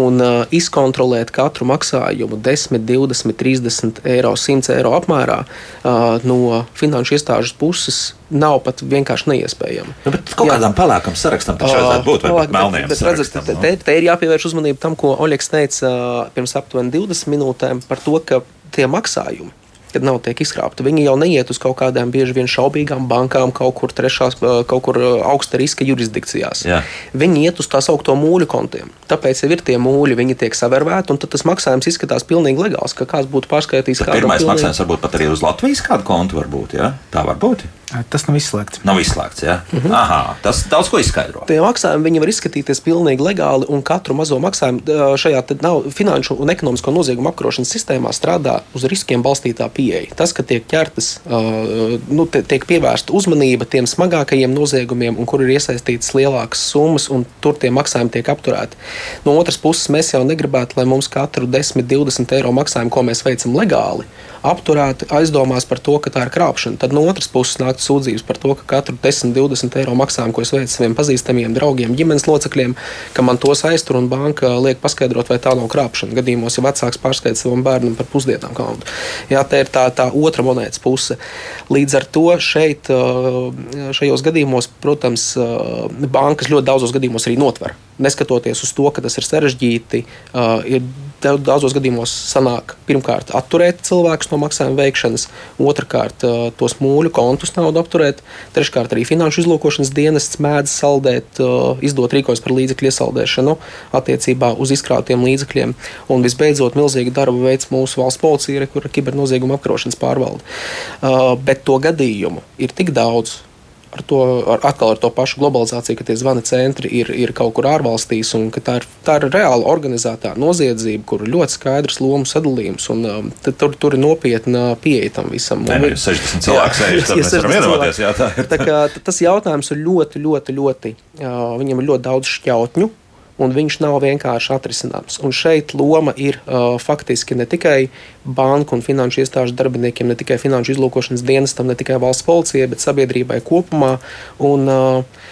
un uh, izkontrolēt katru maksājumu 10, 20, 30 eiro, 100 eiro apmērā uh, no finanšu iestāžu puses nav pat vienkārši neiespējami. Nu, bet kaut kādam pelēkam sarakstam taču vajadzētu būt, pat melniem bet, bet, sarakstam. Redzat, te, te ir jāpievērš uzmanība tam, ko Oļegs teica uh, pirms aptuveni 20 minūtēm par to, ka tie maksājumi kad nav tiek izkrāpta. Viņi jau neiet uz kaut kādām bieži vien šaubīgām bankām, kaut kur trešās, kaut kur augsta riska jurisdikcijās. Jā. Viņi iet uz tā saucamo mūļu kontiem. Tāpēc jau ir tie mūļi, viņi tiek savērvēti, un tas maksājums izskatās pilnīgi legāls, ka kāds būtu pārskaitījis. Pirmais pilnīgi... maksājums varbūt pat arī uz Latvijas kādu kontu varbūt, ja? Tā var būt. Tas nav izslēgts. Nav izslēgts, jā. Ja? Mm. Aha, tas daudz ko izskaidro. Tie maksājumi var izskatīties pilnīgi legāli, un katru mazo maksājumu šajā nav, finanšu un ekonomisko noziegumu apkarošanas sistēmā strādā uz riskiem balstītā pieeja. Tas, ka tiek ķertas, nu, tiek pievērsta uzmanība tiem smagākajiem noziegumiem, un kur ir iesaistītas lielākas summas, un tur tie maksājumi tiek apturēti. No otras puses, mēs jau negribētu, lai mums katru 10, 20 eiro maksājumu, ko mēs veicam legāli, apturēti aizdomās par to, ka tā ir krāpšana. Tad no otras puses nāk sūdzības par to, ka katru 10, 20 eiro maksājumu, ko es veicu saviem pazīstamiem draugiem, ģimenes locekļiem, ka man tos aiztur un banka liek paskaidrot, vai tā nav krāpšana. Gadījumos, ja vecāks pārskaita savam bērnam par pusdienām kontu. Jā, tā ir tā, tā otra monētas puse. Līdz ar to šeit, šajos gadījumos, protams, bankas ļoti daudzos gadījumos arī notver. Neskatoties uz to, ka tas ir sarežģīti, ir daudzos gadījumos sanāk pirmkārt atturēt cilvēkus no maksājuma veikšanas, otrkārt tos mūļu kontus naudu apturēt, treškārt arī finanšu izlūkošanas dienests mēdz saldēt, izdot rīkos par līdzekļu iesaldēšanu attiecībā uz izkrātiem līdzekļiem, un visbeidzot milzīgu darbu veids mūsu valsts policija, kur ir kibernozieguma apkarošanas pārvalde. Bet to gadījumu ir tik daudz ar to, ar, atkal ar to pašu globalizāciju, ka tie zvana centri ir, ir kaut kur ārvalstīs, un ka tā ir, tā ir reāla organizētā noziedzība, kur ir ļoti skaidrs lomu sadalījums, un um, tur, tur ir nopietna pieeja tam visam. Nē, nu, 60 cilvēku sēž, tad mēs varam iedomāties, jā, tā ir. Tā kā, tas jautājums ir ļoti, ļoti, ļoti, uh, viņam ir ļoti daudz šķautņu, un viņš nav vienkārši atrisināms. Un šeit loma ir uh, faktiski ne tikai banku un finanšu iestāžu darbiniekiem, ne tikai finanšu izlūkošanas dienestam, ne tikai valsts policijai, bet sabiedrībai kopumā. Un, uh,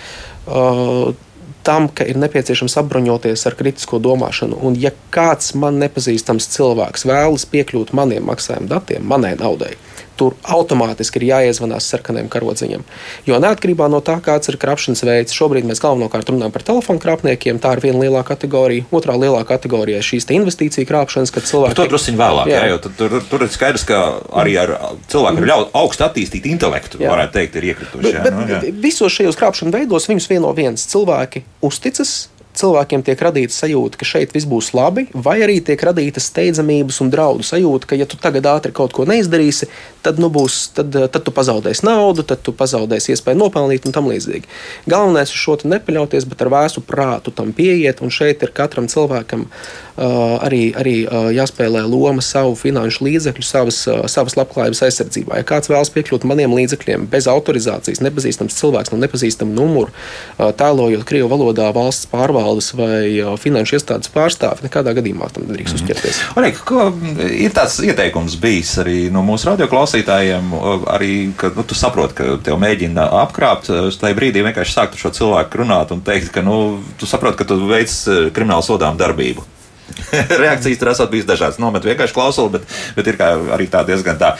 uh, tam, ka ir nepieciešams apbruņoties ar kritisko domāšanu. Un, ja kāds man nepazīstams cilvēks vēlas piekļūt maniem maksājuma datiem, manai naudai, tur automātiski ir jāiezvanās sarkaniem karodziņam. Jo neatkarībā no tā, kāds ir krāpšanas veids, šobrīd mēs galvenokārt runājam par telefonu krāpniekiem. Tā ir viena lielā kategorija. Otrā lielā kategorija ir šīs investīciju krāpšanas, kad cilvēki. To druskuļi vēlāk, jā. Jā, jo tur, tur ir skaidrs, ka arī ar cilvēku ar augstu attīstītu intelektu, jā. varētu teikt, ir iekrituši. Jā, bet, nu, jā. Visos šajos krāpšanas veidos viņus vieno viens cilvēki uzticas cilvēkiem tiek radīta sajūta, ka šeit viss būs labi, vai arī tiek radīta steidzamības un draudu sajūta, ka, ja tu tagad ātri kaut ko neizdarīsi, tad, nu būs, tad, tad tu pazaudēsi naudu, tad tu pazaudēsi iespēju nopelnīt un tam līdzīgi. Galvenais ir šo nepaļauties, bet ar vēsu prātu tam pieiet, un šeit ir katram cilvēkam uh, arī, arī uh, jāspēlē loma savu finanšu līdzekļu, savas, uh, savas labklājības aizsardzībā. Ja kāds vēlas piekļūt maniem līdzekļiem bez autorizācijas, nepazīstams cilvēks no nepazīstama numura, uh, tēlojot Krievu valodā valsts pārvaldes, pārvaldes vai finanšu iestādes pārstāvi nekādā gadījumā tam nedrīkst mm. uzķerties. Arī, ko, ir tāds ieteikums bijis arī no mūsu radioklausītājiem, arī, ka nu, tu saproti, ka tev mēģina apkrāpt. Tajā brīdī vienkārši sākt ar šo cilvēku runāt un teikt, ka nu, tu saproti, ka tu veic kriminālu sodām darbību. Reakcijas tur esat bijis dažādas. Nomet vienkārši klausuli, bet, bet ir arī tā diezgan tā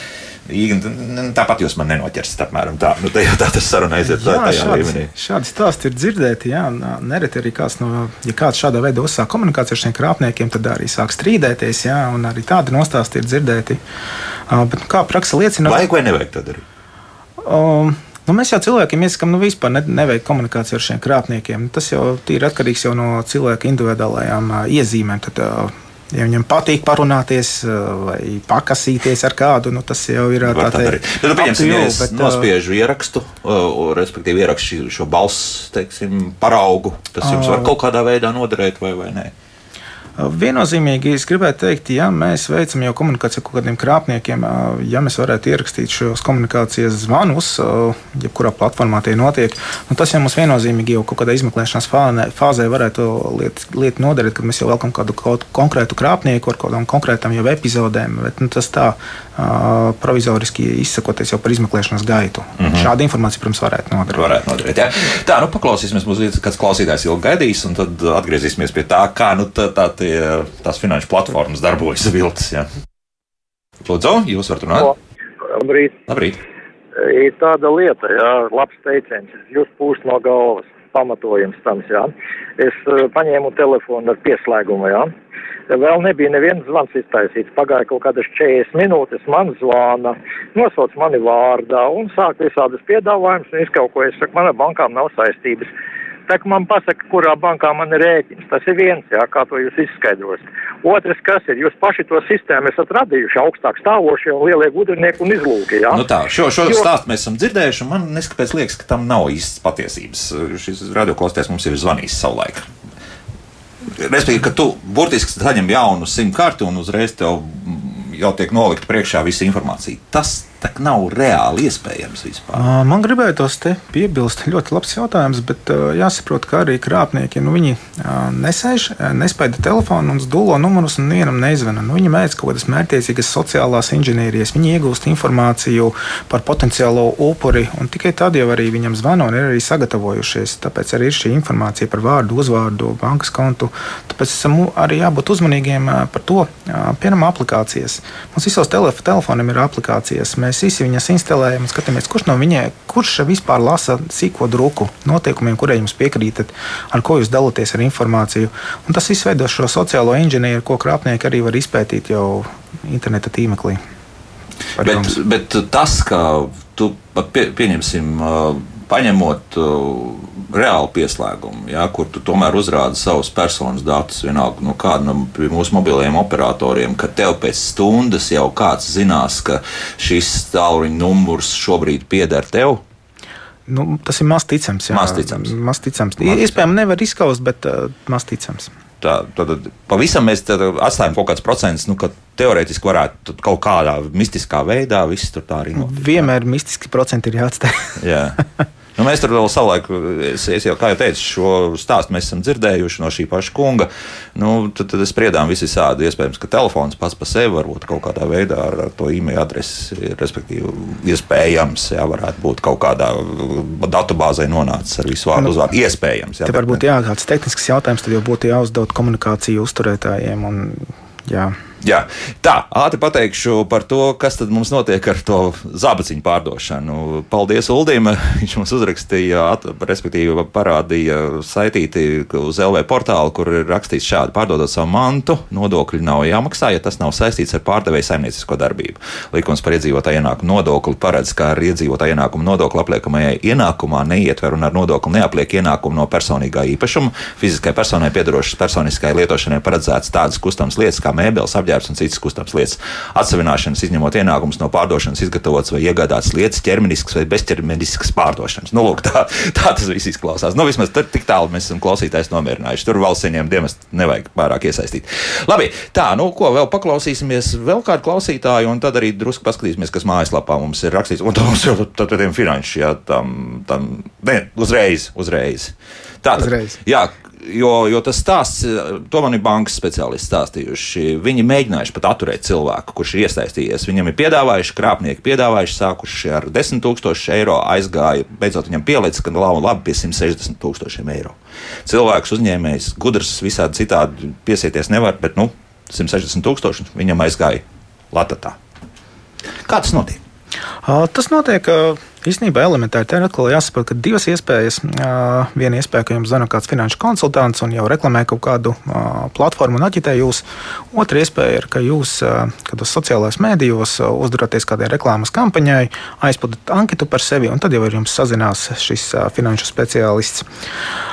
Tāpat jūs man nenoķersiet, apmēram tā. Nu, tā jau tā tas saruna aiziet jā, tajā šādi, līmenī. Šādi stāsti ir dzirdēti. Jā, nereti arī kāds no, ja kāds šādā veidā uzsāk komunikāciju ar šiem krāpniekiem, tad arī sāk strīdēties, jā, un arī tādi nostāsti ir dzirdēti. Uh, bet, kā praksa liecina, vajag vai nevajag to darīt? Um, Nu, mēs jau cilvēkiem iesakām, nu, vispār ne, neveikt komunikāciju ar šiem krāpniekiem. Tas jau ir atkarīgs jau no cilvēka individuālajām uh, iezīmēm. Tad, uh, Ja viņam patīk parunāties vai pakasīties ar kādu, nu, tas jau ir tāds - nu, pieņemsim, ja es bet, nospiežu ierakstu, respektīvi ierakstu šo balss teiksim, paraugu. Tas jums var kaut kādā veidā noderēt vai, vai nē? Viennozīmīgi es gribētu teikt, ja mēs veicam jau komunikāciju ar kaut kādiem krāpniekiem, ja mēs varētu ierakstīt šos komunikācijas zvanus, jebkurā platformā tie notiek, nu tas jau mums viennozīmīgi jau kaut kādā izmeklēšanas fāzē varētu liet, liet noderēt, kad mēs jau velkam kādu konkrētu krāpnieku ar kādām konkrētām jau epizodēm, bet nu, tas tā provizoriski izsakoties jau par izmeklēšanas gaitu. Mm -hmm. Šāda informācija, protams, varētu noderēt. Varētu noderēt jā. Tā, nu paklausīsimies, mums kāds klausītājs ilgi gaidīs, un tad atgriezīsimies pie tā, kā nu, tā, tā tie, tās finanšu platformas darbojas viltus. Ja. Lūdzu, jūs varat runāt? Labrīt. Labrīt. Ir tāda lieta, jā, labs teiciens, jūs pūst no galvas, pamatojums tam, jā. Es uh, paņēmu telefonu ar pieslēgumu, jā. Vēl nebija neviens zvans iztaisīts. Pagāja kaut kādas 40 minūtes, man zvana, nosauc mani vārdā un sāk visādas piedāvājumus un izkaukojas, saka, mana bankām nav saistības. Kā man pasaka, kurā bankā man ir rēķins, tas ir viens, jā, kā to jūs izskaidrosiet. Otrs, kas ir, jūs paši to sistēmu esat radījuši augstāk stāvošie un lielie gudrinieki un izlūki, jā. Nu tā, šo, šo jo... stāstu mēs esam dzirdējuši, un man neskapēc liekas, ka tam nav īstas patiesības. Šis radioklāsties mums ir zvanījis savulaik. Respektīvi, ka tu burtiski saņem jaunu simu karti un uzreiz tev jau tiek nolikta priekšā visa informācija. Tas tā nav reāli iespējams vispār. Man gribētos te piebilst, ļoti labs jautājums, bet jāsaprot, ka arī krāpnieki nu, nesēž, nespaida telefonu un dūlo numurus un vienam neizvana. Nu, viņi mēdz kaut kādas mērķiecīgas sociālās inženierijas, viņi iegūst informāciju par potenciālo upuri un tikai tad jau arī viņam zvana un ir arī sagatavojušies. Tāpēc arī ir šī informācija par vārdu, uzvārdu, bankas kontu. Tāpēc esam arī jābūt uzmanīgiem par to, piemēram, aplikācijas. Mums visos telef telefoniem ir aplikācijas. Mēs mēs visi viņas instalējam un skatāmies, kurš no viņiem, kurš vispār lasa sīko druku noteikumiem, kuriem jums piekrītat, ar ko jūs dalāties ar informāciju. Un tas viss veido šo sociālo inženieru, ko krāpnieki arī var izpētīt jau interneta tīmeklī. Bet, bet tas, ka tu pie, pieņemsim, paņemot reāli pieslēgumu, ja, kur tu tomēr uzrādi savus personas datus, vienalga no kāda no mūsu mobiliem operatoriem, ka tev pēc stundas jau kāds zinās, ka šis tālruņa numurs šobrīd pieder tev. Nu, tas ir maz ticams. Jā. Maz ticams. Maz ticams. Iespējams, nevar izskaust, bet uh, maz ticams. Tā, tad pavisam mēs atstājam kaut kāds procents, nu, ka teorētiski varētu kaut kādā mistiskā veidā viss tur tā arī notikt. Vienmēr mistiski procenti ir jāatstāj. jā. Nu, mēs tur vēl savulaik, es, es jau, kā jau teicu, šo stāstu mēs esam dzirdējuši no šī paša kunga. Nu, tad, tad es spriedām visi sādi. Iespējams, ka telefons pats par sevi varbūt kaut kādā veidā ar, ar to e-mail adresi, respektīvi, iespējams, jā, varētu būt kaut kādā datubāzē nonācis ar visu vārdu nu, uzvārdu. Iespējams. Jā, varbūt jā, kāds tehnisks jautājums, tad jau būtu jāuzdod komunikāciju uzturētājiem. Un, jā. Jā. Tā, ātri pateikšu par to, kas tad mums notiek ar to zābaciņu pārdošanu. Paldies Uldim. Viņš mums uzrakstīja, at, respektīvi parādīja saitīti uz LV portālu, kur ir rakstīts šādi: pārdodot savu mantu, nodokļi nav jāmaksā, ja tas nav saistīts ar pārdevēju saimniecisko darbību. Likums par iedzīvotāju ienākumu nodokli paredz, ka ar iedzīvotāju ienākumu nodokli apliekamajai ienākumā neietver un ar nodokli neapliek ienākumu no personīgā īpašuma. Fiziskai personai piedarošas personiskai lietošanai paredzētas tādas kustamas lietas kā mēbeles, apģērbs apģērbs un citas kustams lietas. Atsevināšanas izņemot ienākumus no pārdošanas, izgatavotas vai iegādātas lietas, ķermeniskas vai bezķermeniskas pārdošanas. Nu, lūk, tā, tā tas viss izklausās. Nu, vismaz tik tālu mēs esam klausītājs nomierinājuši. Tur valsts ieņēmuma dienas nevajag pārāk iesaistīt. Labi, tā, nu, ko vēl paklausīsimies, vēl kādu klausītāju, un tad arī drusku paskatīsimies, kas mājaslapā mums ir rakstīts. Un tas jau tādiem finanšu, jā, tam, tam, ne, uzreiz, uzreiz. Tātad, jā, jo, jo tas stāsts, to man ir bankas speciālisti stāstījuši. Viņi mēģinājuši pat atturēt cilvēku, kurš ir iesaistījies. Viņam ir piedāvājuši, krāpnieki piedāvājuši, sākuši ar 10 tūkstošu eiro, aizgāja, beidzot viņam pielicis, ka labi, labi pie 160 tūkstošiem eiro. Cilvēks uzņēmējs, gudrs, visādi citādi piesieties nevar, bet nu, 160 tūkstoši viņam aizgāja latatā. Kā tas notiek? Tas notiek īstenībā elementāri. Tā ir atkal jāsaprot, ka divas iespējas. Viena iespēja, ka jums zvana kāds finanšu konsultants un jau reklamē kaut kādu platformu un aģitē jūs. Otra iespēja ir, ka jūs kādos sociālajos mēdījos uzdaraties kādai reklāmas kampaņai, aizpildat anketu par sevi, un tad jau ar jums sazinās šis finanšu speciālists.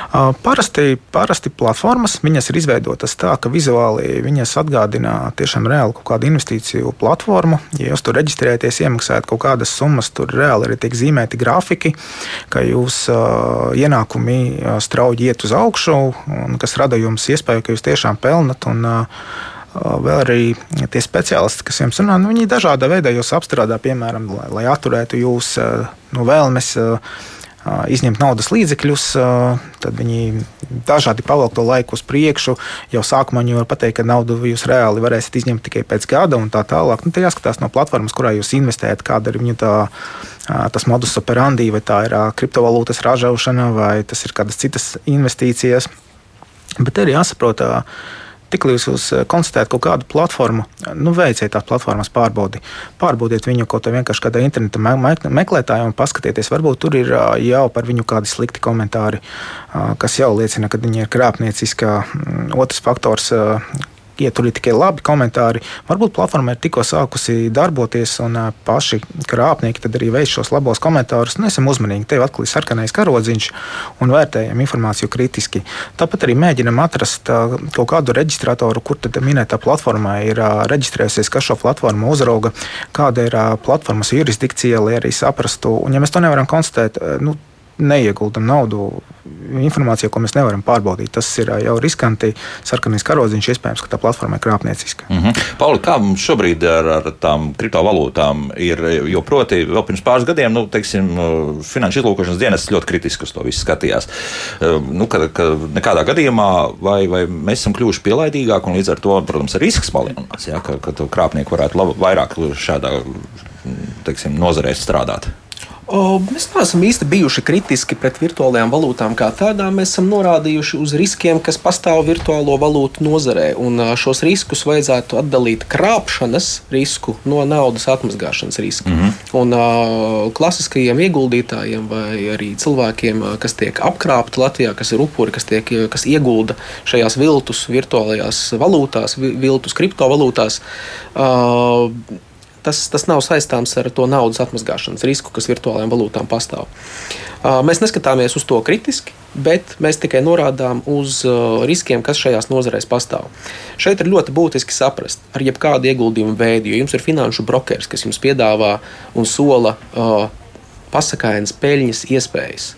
Parasti, parasti platformas ir izveidotas tā, ka vizuāli viņas atgādina tiešām reāli kaut kādu investīciju platformu. Ja jūs tur reģistrējaties, iemaksājat kaut kādas summas, tur reāli arī tiek zīmēti grafiki, ka jūs ienākumi strauji iet uz augšu, kas rada jums iespēju, ka jūs tiešām pelnat. Un, Vēl arī tie speciālisti, kas jums runā, nu, viņi dažādā veidā jūs apstrādā, piemēram, lai, lai atturētu jūs no vēlmes izņemt naudas līdzekļus, tad viņi dažādi pavelk to laiku uz priekšu. Jau sākumā viņi var pateikt, ka naudu jūs reāli varēsiet izņemt tikai pēc gada un tā tālāk. Nu, tā jāskatās no platformas, kurā jūs investējat, kāda ir viņu tā. Tas modus operandi, vai tā ir kriptovalūtas ražošana, vai tas ir kādas citas investīcijas. Bet ir jāsaprot, uh, Tiklīdz jūs eh, konstatējat kaut kādu platformu, nu, veiciet tās platformas pārbaudi. Pārbaudiet viņu kaut kādā vienkārši kādā interneta meklētājā un paskatieties, varbūt tur ir jau par viņu kādi slikti komentāri, kas jau liecina, ka viņi ir krāpnieciski. Mm, otrs faktors, ja tur ir tikai labi komentāri, varbūt platforma ir tikko sākusi darboties, un paši krāpnieki arī veids šos labos komentārus. Nu, esam uzmanīgi, tev atkal ir sarkanais karodziņš un vērtējam informāciju kritiski. Tāpat arī mēģinam atrast kaut kādu reģistratoru, kur tad minētā platformā ir reģistrējusies, kas šo platformu uzrauga, kāda ir platformas jurisdikcija, lai arī saprastu. Un, ja mēs to nevaram konstatēt, nu, neieguldam naudu informācijā, ko mēs nevaram pārbaudīt. Tas ir jau riskanti. Sarkanais karodziņš iespējams, ka tā platforma ir krāpnieciska. Mm -hmm. Pauli, kā mums šobrīd ar, ar tām kriptovalūtām ir? Jo proti, vēl pirms pāris gadiem, nu, teiksim, finanšu izlūkošanas dienas ļoti kritiski uz to visu skatījās. Nu, ka, ka nekādā gadījumā vai, vai mēs esam kļuvuši pielaidīgāki un līdz ar to, protams, risks palielinās, ja, ka, ka krāpnieki varētu lab, vairāk šādā teiksim, nozarē strādāt. O, mēs neesam īsti bijuši kritiski pret virtuālajām valūtām kā tādām. Mēs esam norādījuši uz riskiem, kas pastāv virtuālo valūtu nozarē. Un šos riskus vajadzētu atdalīt krāpšanas risku no naudas atmazgāšanas riska. Mm -hmm. Un uh, klasiskajiem ieguldītājiem vai arī cilvēkiem, kas tiek apkrāpti Latvijā, kas ir upuri, kas, tiek, kas iegulda šajās viltus virtuālajās valūtās, viltus kriptovalūtās. Uh, tas, tas nav saistāms ar to naudas atmazgāšanas risku, kas virtuālajām valūtām pastāv. Mēs neskatāmies uz to kritiski, bet mēs tikai norādām uz riskiem, kas šajās nozarēs pastāv. Šeit ir ļoti būtiski saprast, ar jebkādu ieguldījumu veidu, jo jums ir finanšu brokers, kas jums piedāvā un sola pasakainas peļņas iespējas.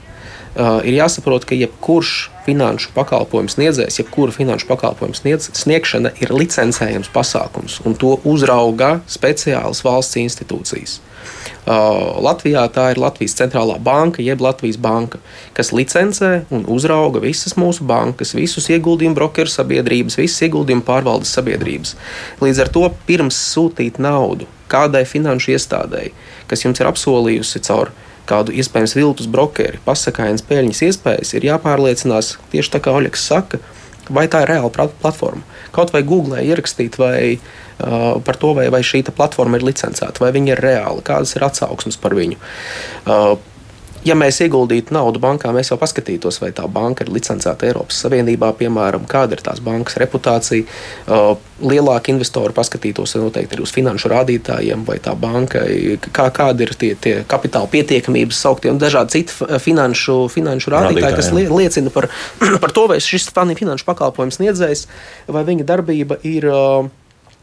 Ir jāsaprot, ka jebkurš finanšu pakalpojumu sniedzējs, jebkura finanšu pakalpojumu sniedz, sniegšana ir licencējams pasākums, un to uzrauga speciālas valsts institūcijas. Uh, Latvijā tā ir Latvijas centrālā banka, jeb Latvijas banka, kas licencē un uzrauga visas mūsu bankas, visus ieguldījumu brokeru sabiedrības, visas ieguldījumu pārvaldes sabiedrības. Līdz ar to pirms sūtīt naudu kādai finanšu iestādēji, kas jums ir apsolījusi caur kādu iespējams viltus brokeri, pasakājienas peļņas iespējas, ir jāpārliecinās tieši tā kā Oļegs saka, vai tā ir reāla platforma. Kaut vai Google ierakstīt vai, uh, par to, vai, vai šī platforma ir licencēta, vai viņa ir reāla, kādas ir atsauksmes par viņu. Uh, ja mēs ieguldītu naudu bankā, mēs jau paskatītos, vai tā banka ir licencēta Eiropas Savienībā, piemēram, kāda ir tās bankas reputācija. Lielāki investori paskatītos noteikti arī uz finanšu rādītājiem, vai tā banka, kā, kāda ir tie, tie kapitāla pietiekamības sauktie un dažādi citi finanšu, finanšu rādītāji, kas li, liecina par, par to, vai šis finanšu pakalpojums sniedzējs, vai viņa darbība ir. Uh,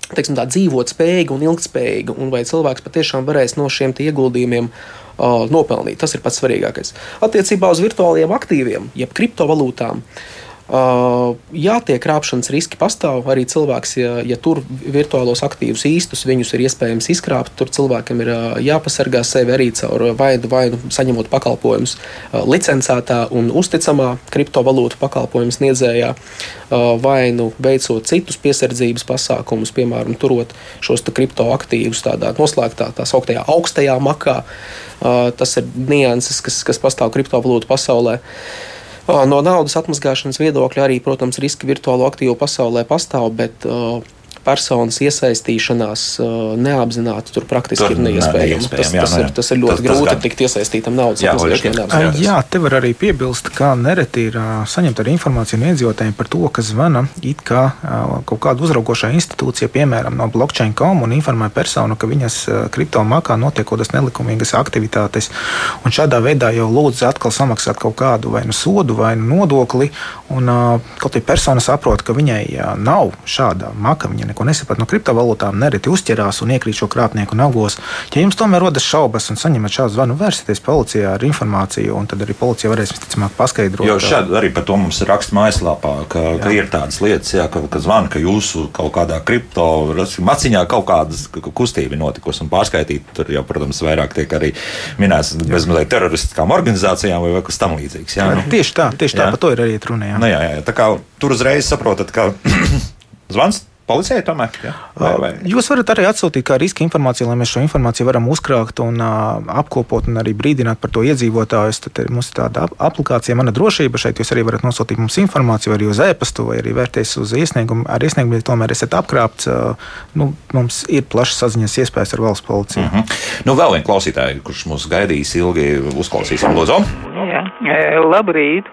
teiksim, tā, dzīvot spējīga un ilgspējīga, un vai cilvēks patiešām varēs no šiem ieguldījumiem nopelnīt. Tas ir pats svarīgākais. Attiecībā uz virtuālajiem aktīviem, jeb kriptovalūtām. Uh, jā, tie krāpšanas riski pastāv. Arī cilvēks, ja, ja tur virtuālos aktīvus īstus, viņus ir iespējams izkrāpt. Tur cilvēkam ir uh, jāpasargā sevi arī caur vaidu, vaidu saņemot pakalpojumus uh, licencētā un uzticamā kriptovalūtu pakalpojumu sniedzējā, vai nu veicot citus piesardzības pasākumus, piemēram, turot šos kriptoaktīvus tādā noslēgtā, tā sauktajā augstajā makā. Tas ir nianses, kas, kas pastāv kriptovalūtu pasaulē. No naudas atmazgāšanas viedokļa arī, protams, riski virtuālo aktīvu pasaulē pastāv, bet personas iesaistīšanās neapzināti tur praktiski tur ir neiespējama. Tas, jā, tas, nu jā. ir, tas ir ļoti Tas- tas grūti gan. tikt iesaistītam naudas neapzināti. Jā, te var arī piebilst, ka nereti ir saņemta arī informācija no iedzīvotājiem par to, ka zvana it kā kaut kāda uzraugošā institūcija, piemēram, no blockchain.com un informē personu, ka viņas kriptomakā notiek kaut kādas nelikumīgas aktivitātes. Un šādā veidā jau lūdz atkal samaksāt kaut kādu vai nu sodu vai nu nodokli. Un, kaut arī persona saprot, ka viņai nav šāda maka, viņa neko nesaprot no kriptovalūtām, nereti uzķerās un iekrīt šo krāpnieku nagos. Ja jums tomēr rodas šaubas un saņemat šādu zvanu, vērsieties policijā ar informāciju, un tad arī policija varēs visticamāk paskaidrot. Jo šādi arī par to mums ir raksts mājaslapā, ka, jā. ka ir tādas lietas, jā, ka, ka zvana, ka jūsu kaut kādā kripto maciņā kaut kāda kustība notikusi un pārskaitīta. Tur jau, protams, vairāk tiek arī minēts bezmazliet teroristiskām organizācijām vai kas tam līdzīgs. Jā, nu, Tieši tā, tieši tā, Jā. par to ir arī runa. jā. nu, jā, jā, tā kā tur uzreiz saprotat, ka zvans policijai tomēr. Jā, vai, vai. Jūs varat arī atsūtīt kā riska informāciju, lai mēs šo informāciju varam uzkrāt un uh, apkopot un arī brīdināt par to iedzīvotājus. Tad ir mums ir tāda ap- aplikācija, mana drošība. Šeit jūs arī varat nosūtīt mums informāciju, arī uz e-pastu, vai arī vērties uz iesniegumu. Ar iesniegumu, ja tomēr esat apkrāpts, uh, nu, mums ir plašas saziņas iespējas ar valsts policiju. Mm -hmm. Nu, vēl viens klausītājs, kurš mūs gaidīs ilgi, uzklausīsim, lūdzu. Jā, labrīt.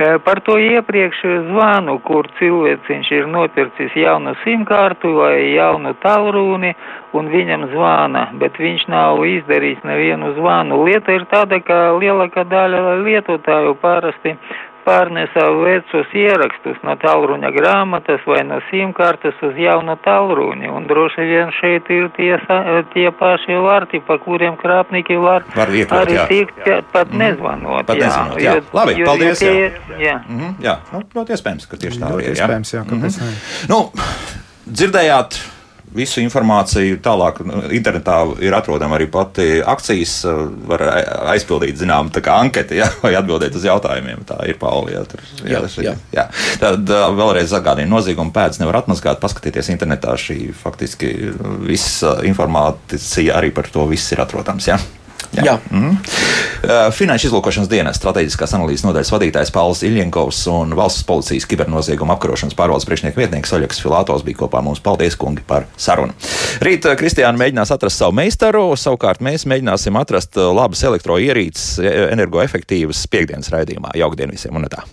E, Par to iepriekš zvanu, kur cilvēciņš ir nopircis jaunu simkārtu vai jaunu tālruni, un viņam zvana, bet viņš nav izdarījis nevienu zvanu. Lieta ir tāda, ka lielākā daļa lietotāju parasti pārnesa vecus ierakstus no tālruņa grāmatas vai no simkartes uz jaunu tālruni, un droši vien šeit ir tie, tie paši vārti, pa kuriem krāpnieki var, Var iekļūt, arī jā. tikt ja, pat nezvanot. Pat jā, nezvanot, jā. jo- Labi, jo- paldies, jo jā. tie- jā. Mhm, jā, nu, ļoti iespējams, ka tieši tā ir. jā. iespējams, jā, kāpēc ne? Nu, dzirdējāt visu informāciju. Tālāk nu, internetā ir atrodama arī pati akcijas. uh, Var aizpildīt, zinām, tā kā anketi, ja, vai atbildēt uz jautājumiem. Tā ir Pauli. Jā, tur, Jā, ir- jā. jā. Tad uh, vēlreiz atgādinu, nozieguma pēdas nevar atmazgāt. Paskatieties internetā, šī faktiski visa informācija arī par to viss ir atrodams. Jā. Jā. Mm. Finanšu izlūkošanas dienas strateģiskās analīzes nodaļas vadītājs Pauls Iljenkovs un valsts policijas kibernozieguma apkarošanas pārvaldes priekšnieka vietnieks Oļegs Filātos bija kopā mums. Paldies, kungi, par sarunu. Rīt eh, Kristiāna mēģinās atrast savu meistaru, savukārt mēs mēģināsim atrast eh, labas elektroierīces, eh, energoefektīvas piekdienas raidījumā. Jaukdien visiem un tā!